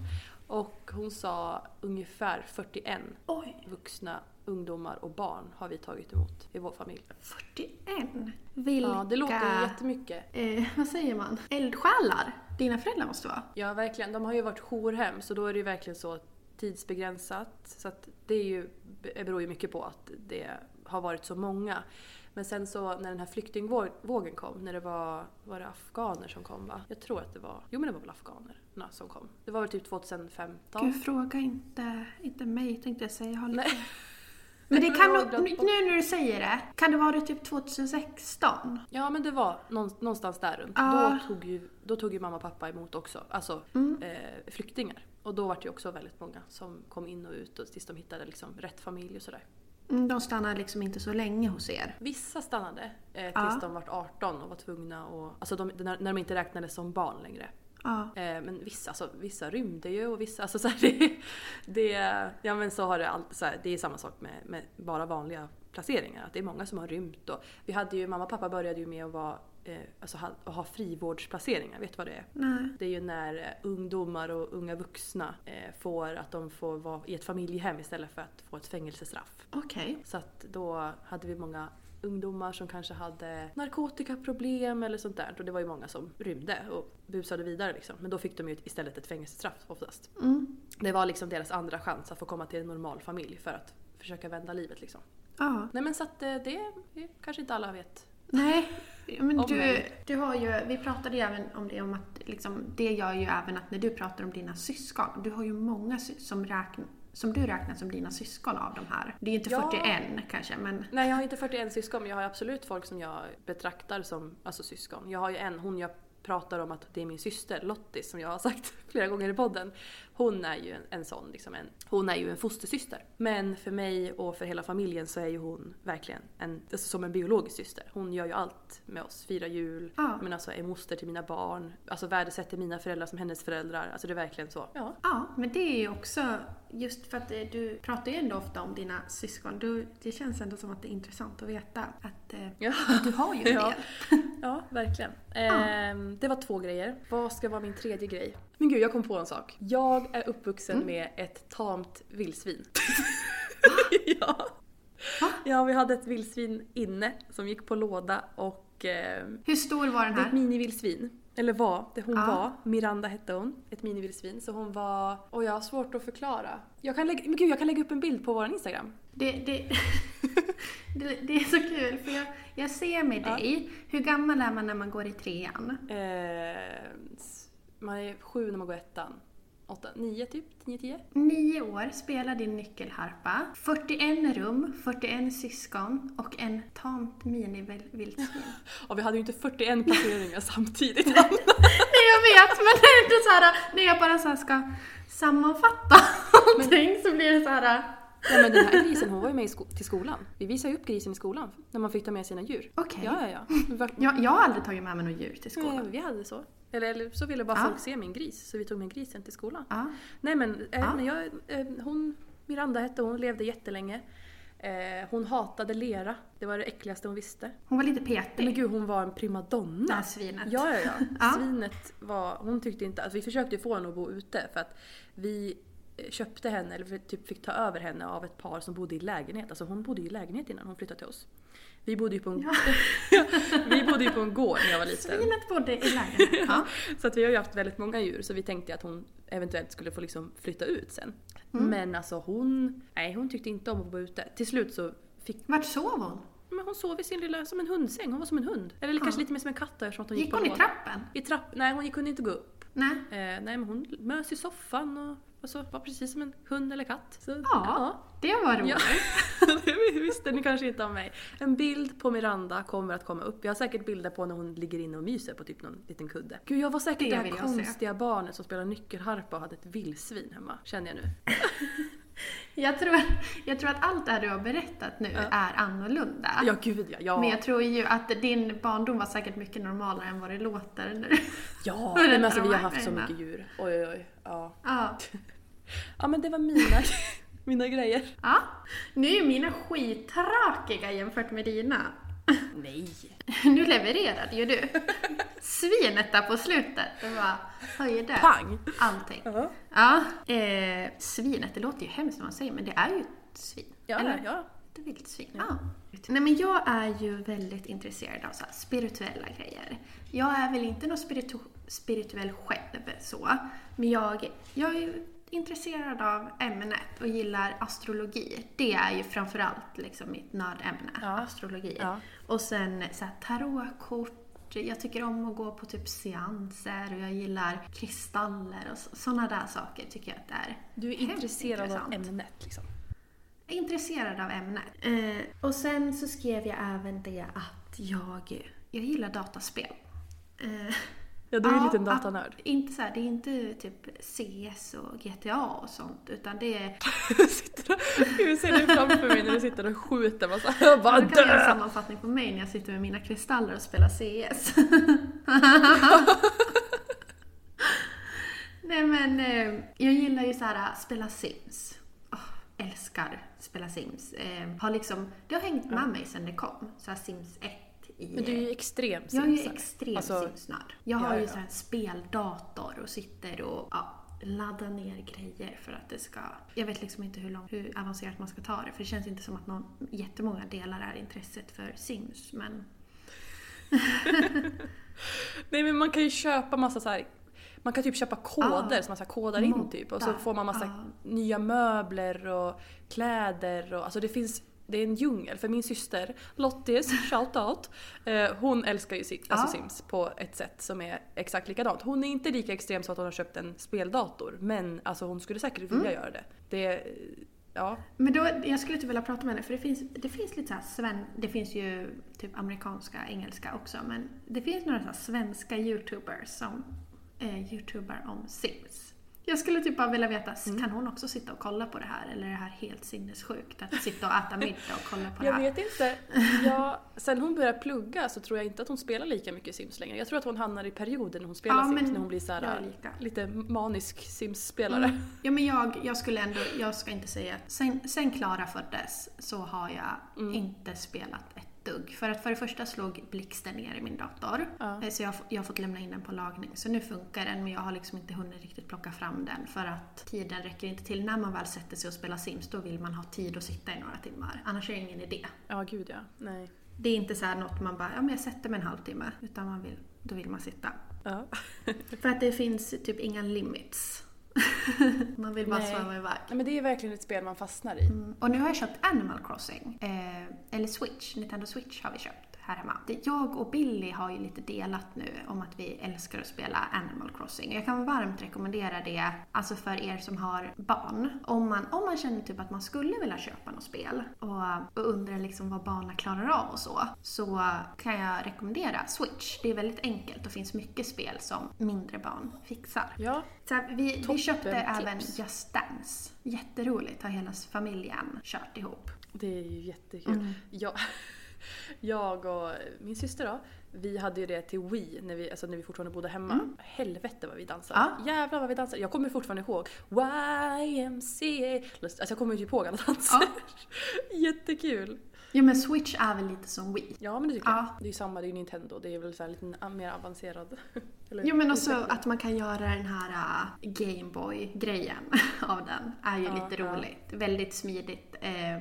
Och hon sa ungefär 41 Oj, vuxna ungdomar och barn har vi tagit emot i vår familj. 41. Vilka, Ja, det låter jättemycket. eh, vad säger man, eldsjälar dina föräldrar måste vara. Ja, verkligen. De har ju varit jourhem så då är det ju verkligen så tidsbegränsat. Så att det är ju, beror ju mycket på att det har varit så många. Men sen så när den här flyktingvågen kom, när det var, var det afghaner som kom va? Jag tror att det var, jo men det var väl afghanerna som kom. Det var väl typ 2015. Gud, fråga inte, inte mig tänkte jag säga. Jag har lite... Men det kan nog, nu när du säger det, kan det vara typ 2016? Ja men det var någon- någonstans där runt. Ja. Då, tog ju, då tog ju mamma och pappa emot också, alltså eh, flyktingar. Och då var det ju också väldigt många som kom in och ut och tills de hittade liksom rätt familj och sådär. Mm, De stannar liksom inte så länge hos er. Vissa stannade eh, tills Ja. de vart 18 och var tvungna att... Alltså de, när, när de inte räknades som barn längre. Ja. Eh, men vissa, alltså, vissa rymde ju och vissa... Alltså, <laughs> så här, det, det, ja men så har det alltid... Så här, det är samma sak med, med bara vanliga placeringar. Att det är många som har rymt. Och vi hade ju, mamma och pappa började ju med att, vara, eh, alltså, ha, att ha frivårdsplaceringar. Vet du vad det är? Nej. Det är ju när eh, ungdomar och unga vuxna får att de får vara i ett familjehem istället för att få ett fängelsestraff. Okej. Så att då hade vi många ungdomar som kanske hade narkotikaproblem eller sånt där. Och det var ju många som rymde och busade vidare liksom. Men då fick de ju istället ett fängelsestraff oftast. Mm. Det var liksom deras andra chans att få komma till en normal familj för att försöka vända livet liksom. Ja. Nej men så att eh, det kanske inte alla vet Nej, men du, du har ju, vi pratade ju även om det, om att liksom, det gör ju även att när du pratar om dina syskon, du har ju många som, räkn, som du räknar som dina syskon av de här. Det är ju inte Ja. 41 kanske, men Nej, jag har inte 41 syskon men jag har absolut folk som jag betraktar som alltså, syskon. Jag har ju en, hon jag pratar om att det är min syster Lottis som jag har sagt <laughs> flera gånger i podden. Hon är ju en, en sån, liksom en, hon är ju en fostersyster. Men för mig och för hela familjen så är ju hon verkligen en, alltså, som en biologisk syster. Hon gör ju allt med oss, firar jul, Ja. men alltså är moster till mina barn, alltså värdesätter mina föräldrar som hennes föräldrar. Alltså det är verkligen så. Ja. Ja, men det är ju också just för att eh, du pratar ju ändå ofta om dina syskon. Du, det känns ändå som att det är intressant att veta att eh, Ja. du har ju en <laughs> Ja. del. Ja, verkligen. Ehm, det var två grejer. Vad ska vara min tredje grej? Men gud, jag kom på en sak. Jag är uppvuxen med ett tamt vildsvin. <laughs> ja. ja, vi hade ett vildsvin inne som gick på låda och ehm, Hur stor var den det är ett här? minivildsvin. Eller var, det hon Ja. var. Miranda hette hon. Ett minivildsvin. Så hon var... Och jag har svårt att förklara. Jag kan lägga, men gud, jag kan lägga upp en bild på vår Instagram. Det, det, <laughs> det, det är så kul för jag, jag ser med dig, hur gammal är man när man går i trean? Eh, man är sju när man går ettan. Åtta, nio typ? Nio, tio? Nio år, spelar din nyckelharpa, 41 rum, 41 syskon och en tamt mini-vildsvin. <laughs> Och vi hade ju inte 41 placeringar samtidigt. <laughs> Nej jag vet, men det är inte så här, när jag bara så ska sammanfatta <laughs> allting så blir det så här. Ja, men den här grisen hon var ju med i sko- till skolan. Vi visade ju upp grisen i skolan när man fick ta med sina djur. Okej. Ja, ja, ja. Vi var- Jag, jag har aldrig tagit med mig något djur till Nej, skolan. vi hade så. Eller, eller så ville bara Ja. folk se min gris, så vi tog med grisen till skolan. Ja. Nej men, eh, Ja. när jag, eh, hon, Miranda hette hon, levde jättelänge. Eh, hon hatade lera, det var det äckligaste hon visste. Hon var lite petig. Men gud, hon var en primadonna. Här svinet. Ja, ja, ja. Ja. <laughs> Svinet var... Hon tyckte inte... Alltså vi försökte få henne att bo ute för att vi eh, köpte henne, eller typ fick ta över henne av ett par som bodde i lägenhet. Alltså hon bodde i lägenhet innan hon flyttade till oss. Vi bodde ju på en, <laughs> vi bodde ju på en gård när jag var liten. Svinet bodde i <laughs> lägenhet. Ja. Så att vi har ju haft väldigt många djur så vi tänkte att hon eventuellt skulle få liksom flytta ut sen. Mm. Men alltså hon... Nej, hon tyckte inte om att bo ute. Till slut så fick... Vart sov hon? Men hon sov i sin lilla... Som en hundsäng. Hon var som en hund. Eller kanske lite mer som en katt då, eftersom hon gick, Gick på hon i låda. trappen? I trapp... Nej, hon kunde inte gå upp. Nej. Eh, nej, men hon mös i soffan och, och så var precis som en hund eller katt. Så, Ja, det var roligt. Ja. <laughs> det visste ni kanske inte om mig. En bild på Miranda kommer att komma upp. Jag har säkert bilder på när hon ligger inne och myser på typ någon liten kudde. Gud, jag var säkert Det det, här jag se. konstiga barnet som spelar nyckelharpa och hade ett vildsvin hemma. Känner jag nu. <laughs> <laughs> Jag, tror, jag tror att allt det här du har berättat nu är annorlunda. Ja, gud ja. Ja, Men jag tror ju att din barndom var säkert mycket normalare än vad det låter nu. ja. <laughs> Men alltså, vi har haft så mycket djur. Oj, oj, oj. Ja, Ja. <laughs> ja men det var mina, mina grejer. ja. Nu är mina skittråkiga jämfört med dina. Nej. <laughs> Nu levererade ju du. Svinet där på slutet, det var höjde Pang! allting. Ja, Ja, eh, svinet, det låter ju hemskt när man säger men det är ju ett svin. ja. Eller? ja. Ett vildsvin. Ja. Nej men jag är ju väldigt intresserad av så spirituella grejer. Jag är väl inte någon spiritu spirituell själv så, men jag, jag intresserad av ämnet och gillar astrologi. Det är ju framförallt liksom mitt nördämne, Ja. astrologi. Ja. Och sen så här, tarotkort, jag tycker om att gå på typ seanser och jag gillar kristaller och sådana där saker tycker jag att det är Du är intresserad av intressant. ämnet liksom. Intresserad av ämnet. Eh, och sen så skrev jag även det att jag, jag gillar dataspel. Eh, Ja, du är ju en ja, liten att- datanörd. Inte så här, det är inte typ CS och GTA och sånt, utan det är... <laughs> sitter och, jag ser dig framför mig när du sitter och skjuter massa. Jag bara Du kan göra en sammanfattning på mig när jag sitter med mina kristaller och spelar CS. <laughs> Nej men, eh, jag gillar ju så här spela Sims. Åh, älskar spela Sims. Eh, har liksom, det har hängt med mig sedan det kom. Så Sims 1 i... Men du är ju extrem Jag är ju simsare. extrem Alltså, simsnörd. Jag har ja, ju ja. så här en speldator och sitter och ja, laddar ner grejer för att det ska... Jag vet liksom inte hur, långt, hur avancerat man ska ta det för det känns inte som att någon, jättemånga delar är intresset för Sims men... <laughs> Nej men man kan ju köpa massa så här. Man kan typ köpa koder Ja. som man så kodar in typ och så får man massa Ja. nya möbler och kläder och alltså det finns det är en djungel. För min syster Lottis, shout out, eh, hon älskar ju Sims, alltså Ja. Sims på ett sätt som är exakt likadant. Hon är inte lika extrem som att hon har köpt en speldator men alltså hon skulle säkert vilja göra det. Det, ja. Men då, jag skulle typ vilja prata med henne för det finns, det finns lite så här sven, det finns ju typ amerikanska, engelska också men det finns några så här svenska youtubers som eh, youtubar om Sims. Jag skulle typ bara vilja veta, Mm. kan hon också sitta och kolla på det här eller är det här helt sinnessjukt att sitta och äta <laughs> middag och kolla på det Jag här? vet inte. Ja, sen hon började plugga så tror jag inte att hon spelar lika mycket Sims längre. Jag tror att hon hamnar i perioden när hon spelar Ja, Sims, men när hon blir så jag är här, lika. lite manisk Sims-spelare. Mm. Ja men jag, jag skulle ändå, jag ska inte säga att sen, sen Klara föddes så har jag Mm. inte spelat ett dugg. För att för det första slog blixten ner i min dator. Ja. Eh, Så jag, jag har fått lämna in den på lagning. Så nu funkar den men jag har liksom inte hunnit riktigt plocka fram den för att tiden räcker inte till. När man väl sätter sig och spelar Sims då vill man ha tid att sitta i några timmar. Annars är det ingen idé. Ja, gud ja. Nej. Det är inte så här något man bara, ja men jag sätter mig en halvtimme. Utan man vill, då vill man sitta. Ja. <laughs> För att det finns typ inga limits. <laughs> man vill bara sväva iväg. Nej, men det är verkligen ett spel man fastnar i. Mm. Och nu har jag köpt Animal Crossing. Eh, eller Switch, Nintendo Switch har vi köpt här hemma. Jag och Billy har ju lite delat nu om att vi älskar att spela Animal Crossing. Jag kan varmt rekommendera det, alltså för er som har barn. Om man, om man känner typ att man skulle vilja köpa något spel och, och undrar liksom vad barnen klarar av och så, så kan jag rekommendera Switch. Det är väldigt enkelt och finns mycket spel som mindre barn fixar. Ja, Så vi, vi köpte tips. även Just Dance. Jätteroligt, har hela familjen kört ihop. det är ju jättekul. Mm. Jag, jag och min syster då, vi hade ju det till Wii när vi, alltså när vi fortfarande bodde hemma. Helvete vad vi dansade. Mm. Ja. Jävlar vad vi dansade. Jag kommer fortfarande ihåg YMCA. Alltså jag kommer ju typ ihåg alla danser. <laughs> Jättekul. Jo men Switch är väl lite som Wii. Ja men det tycker Ja. jag. Det är ju samma, det är ju Nintendo. Det är väl så lite mer avancerad. <laughs> Eller Jo men också att man kan göra den här uh, Gameboy-grejen <laughs> av den är ju Ja, lite ja. roligt. Väldigt smidigt. Eh,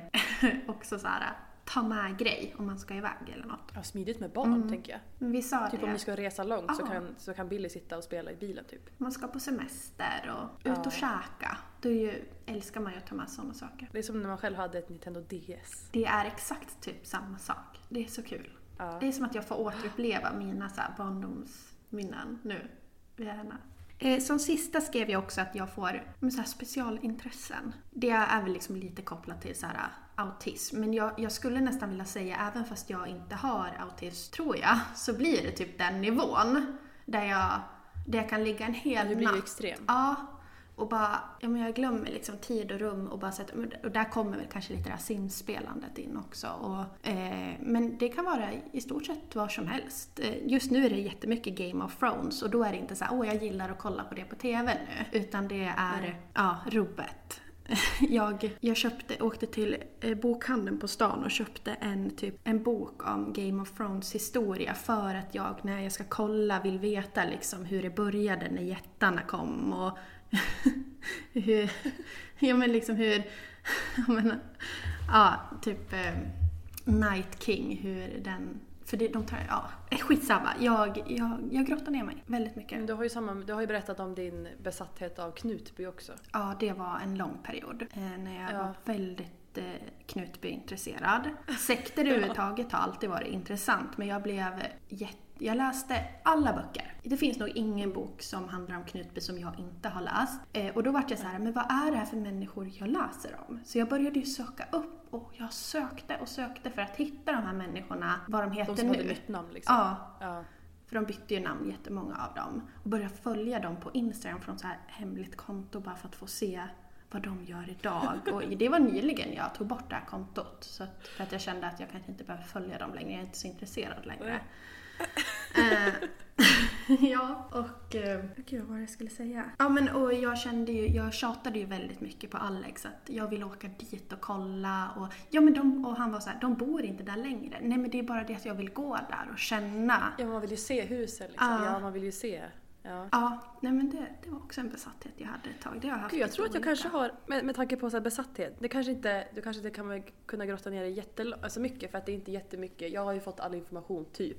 också så här ta med grej om man ska iväg eller något. Ja, smidigt med barn tänker jag. Men vi sa Typ det, om ni ska resa långt så, Ja. kan, så kan Billy sitta och spela i bilen typ. man ska på semester och Ja. ut och käka. Då ju, älskar man ju att ta med sådana saker. Det är som när man själv hade ett Nintendo DS. Det är exakt typ samma sak. Det är så kul. Ja. Det är som att jag får återuppleva mina så här barndomsminnen nu henne. Eh, som sista skrev jag också att jag får så här, specialintressen. Det är väl liksom lite kopplat till så här, autism. Men jag, jag skulle nästan vilja säga, även fast jag inte har autism, tror jag, så blir det typ den nivån. Där jag, där jag kan ligga en hel Du blir ju natt extrem. Ja, och bara, ja men jag glömmer liksom tid och rum och bara sätta, men- och där kommer väl kanske lite det här simspelandet in också. Och, eh, men det kan vara i stort sett vad som helst. Eh, just nu är det jättemycket Game of Thrones och då är det inte så åh jag gillar att kolla på det på TV nu. Utan det är, ja, rubbet. <laughs> Jag, jag köpte, åkte till eh, bokhandeln på stan och köpte en, typ, en bok om Game of Thrones historia för att jag när jag ska kolla vill veta liksom hur det började när jättarna kom och <laughs> hur, <laughs> ja men liksom hur, jag menar, ja typ eh, Night King, hur den, för det, de tar, ja, eh, skitsamma. Jag, jag, jag grottar ner mig väldigt mycket. Du har, ju samma, du har ju berättat om din besatthet av Knutby också. Ja, det var en lång period eh, när jag Ja. var väldigt eh, Knutby-intresserad. Sekter <laughs> överhuvudtaget har alltid varit intressant men jag blev jätte jag läste alla böcker. Det finns nog ingen bok som handlar om Knutby som jag inte har läst. Eh, och då vart jag så här, men vad är det här för människor jag läser om? Så jag började ju söka upp och jag sökte och sökte för att hitta de här människorna, vad de heter De som nu. hade bytt namn liksom. Ja, Ja. för de bytte ju namn jättemånga av dem. Och började följa dem på Instagram från så här hemligt konto bara för att få se vad de gör idag. Och det var nyligen jag tog bort det här kontot. Så att, för att jag kände att jag kanske inte behöver följa dem längre. Jag är inte så intresserad längre. Eh, <laughs> ja, och... Eh, gud, vad var det jag skulle säga? Ja, men och jag kände ju... Jag tjatade ju väldigt mycket på Alex att jag vill åka dit och kolla och... Ja, men de, och han var så här, de bor inte där längre. Nej, men det är bara det att jag vill gå där och känna. ja, man vill ju se huset liksom. Ja. Ja, man vill ju se. Ja. Ja, nej men det, det var också en besatthet jag hade ett tag. Det har jag haft Gud, jag tror att jag olika. kanske har, med, med tanke på så här besatthet, det kanske inte, du kanske inte kan kunna grotta ner dig jättelångt, alltså mycket för att det är inte jättemycket. Jag har ju fått all information typ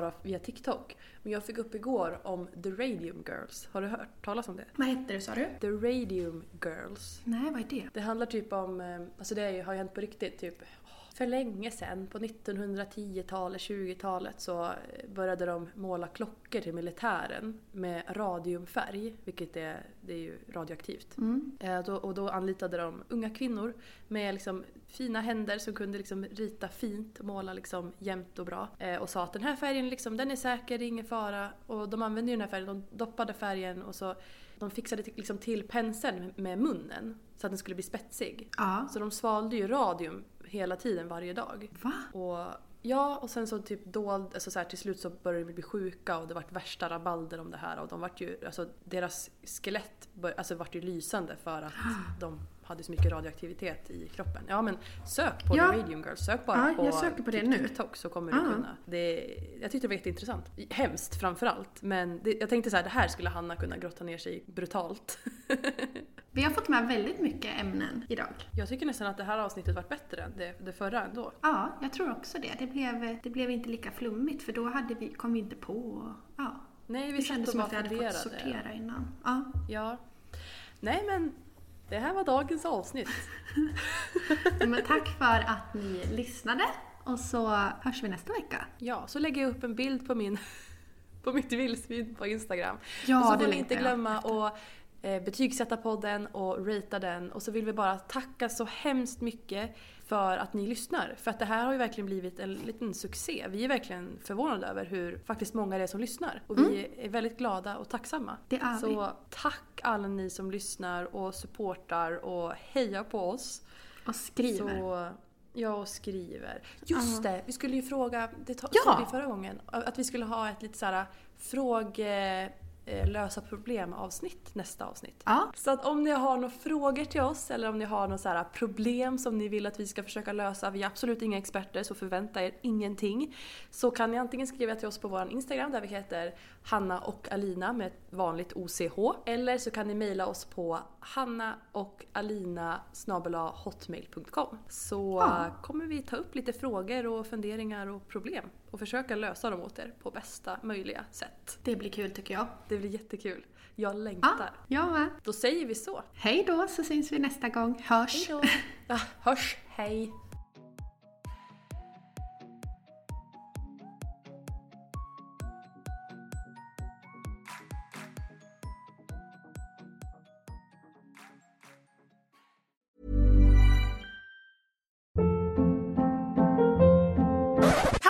bara via TikTok. Men jag fick upp igår om The Radium Girls. Har du hört talas om det? Vad hette det sa du? The Radium Girls. Nej, vad är det? Det handlar typ om, eh, alltså det har ju hänt på riktigt, typ för länge sedan, på 1910-talet, 20-talet, så eh, började de måla klockor till militären med radiumfärg, vilket är, det är ju radioaktivt. Mm. Eh, och då anlitade de unga kvinnor med liksom fina händer som kunde liksom rita fint, måla liksom jämnt och bra. Eh, och sa att den här färgen liksom, den är säker, det är ingen fara. Och de använde ju den här färgen, de doppade färgen och så de fixade till, liksom till penseln med munnen så att den skulle bli spetsig. Ja. Så de svalde ju radium hela tiden varje dag. Va? Och ja, och sen så typ dold, alltså så här, till slut så började de bli sjuka och det vart värsta rabalder om det här och de vart ju, alltså deras skelett bör, alltså vart ju lysande för att <gasps> de hade så mycket radioaktivitet i kroppen. Ja men sök på Ja. The Radium Girls, sök bara Ja, på, jag söker på det nu. TikTok så kommer du Ja. kunna. Det, jag tyckte det var jätteintressant. Hemskt framförallt men det, jag tänkte så här, det här skulle Hanna kunna grotta ner sig brutalt. <laughs> Vi har fått med väldigt mycket ämnen idag. jag tycker nästan att det här avsnittet var bättre än det, det förra ändå. Ja, jag tror också det. Det blev, det blev inte lika flummigt för då hade vi, kom vi inte på. och- Ja, Nej, vi det kändes som att vi hade fått sortera innan. Ja. Ja. Nej men, det här var dagens avsnitt. <laughs> Men tack för att ni lyssnade och så hörs vi nästa vecka. Ja, så lägger jag upp en bild på min <laughs> på mitt vildsvin på Instagram. Ja, och så får ni inte glömma att eh, betygsätta podden och ratea den. Och så vill vi bara tacka så hemskt mycket för att ni lyssnar. För att det här har ju verkligen blivit en liten succé. Vi är verkligen förvånade över hur faktiskt många det är som lyssnar. Och vi är väldigt glada och tacksamma. Mm. Det är vi. så tack alla ni som lyssnar och supportar och hejar på oss. Och skriver. Så, ja, och skriver. Just det, vi skulle ju fråga, det ta- Ja. sa vi förra gången, att vi skulle ha ett lite såhär fråge lösa problem avsnitt nästa avsnitt. Ja. Så att om ni har några frågor till oss eller om ni har några så problem som ni vill att vi ska försöka lösa, vi är absolut inga experter så förvänta er ingenting. Så kan ni antingen skriva till oss på vår Instagram där vi heter Hanna och Alina med ett vanligt OCH. Eller så kan ni mejla oss på hanna och alina hotmail.com. Så Ja. kommer vi ta upp lite frågor och funderingar och problem och försöka lösa dem åt er på bästa möjliga sätt. Det blir kul tycker jag. Det blir jättekul. Jag Ja, längtar. jag med. Då säger vi så. Hej då så syns vi nästa gång. Hörs. Hejdå! Ja, hörs, hej!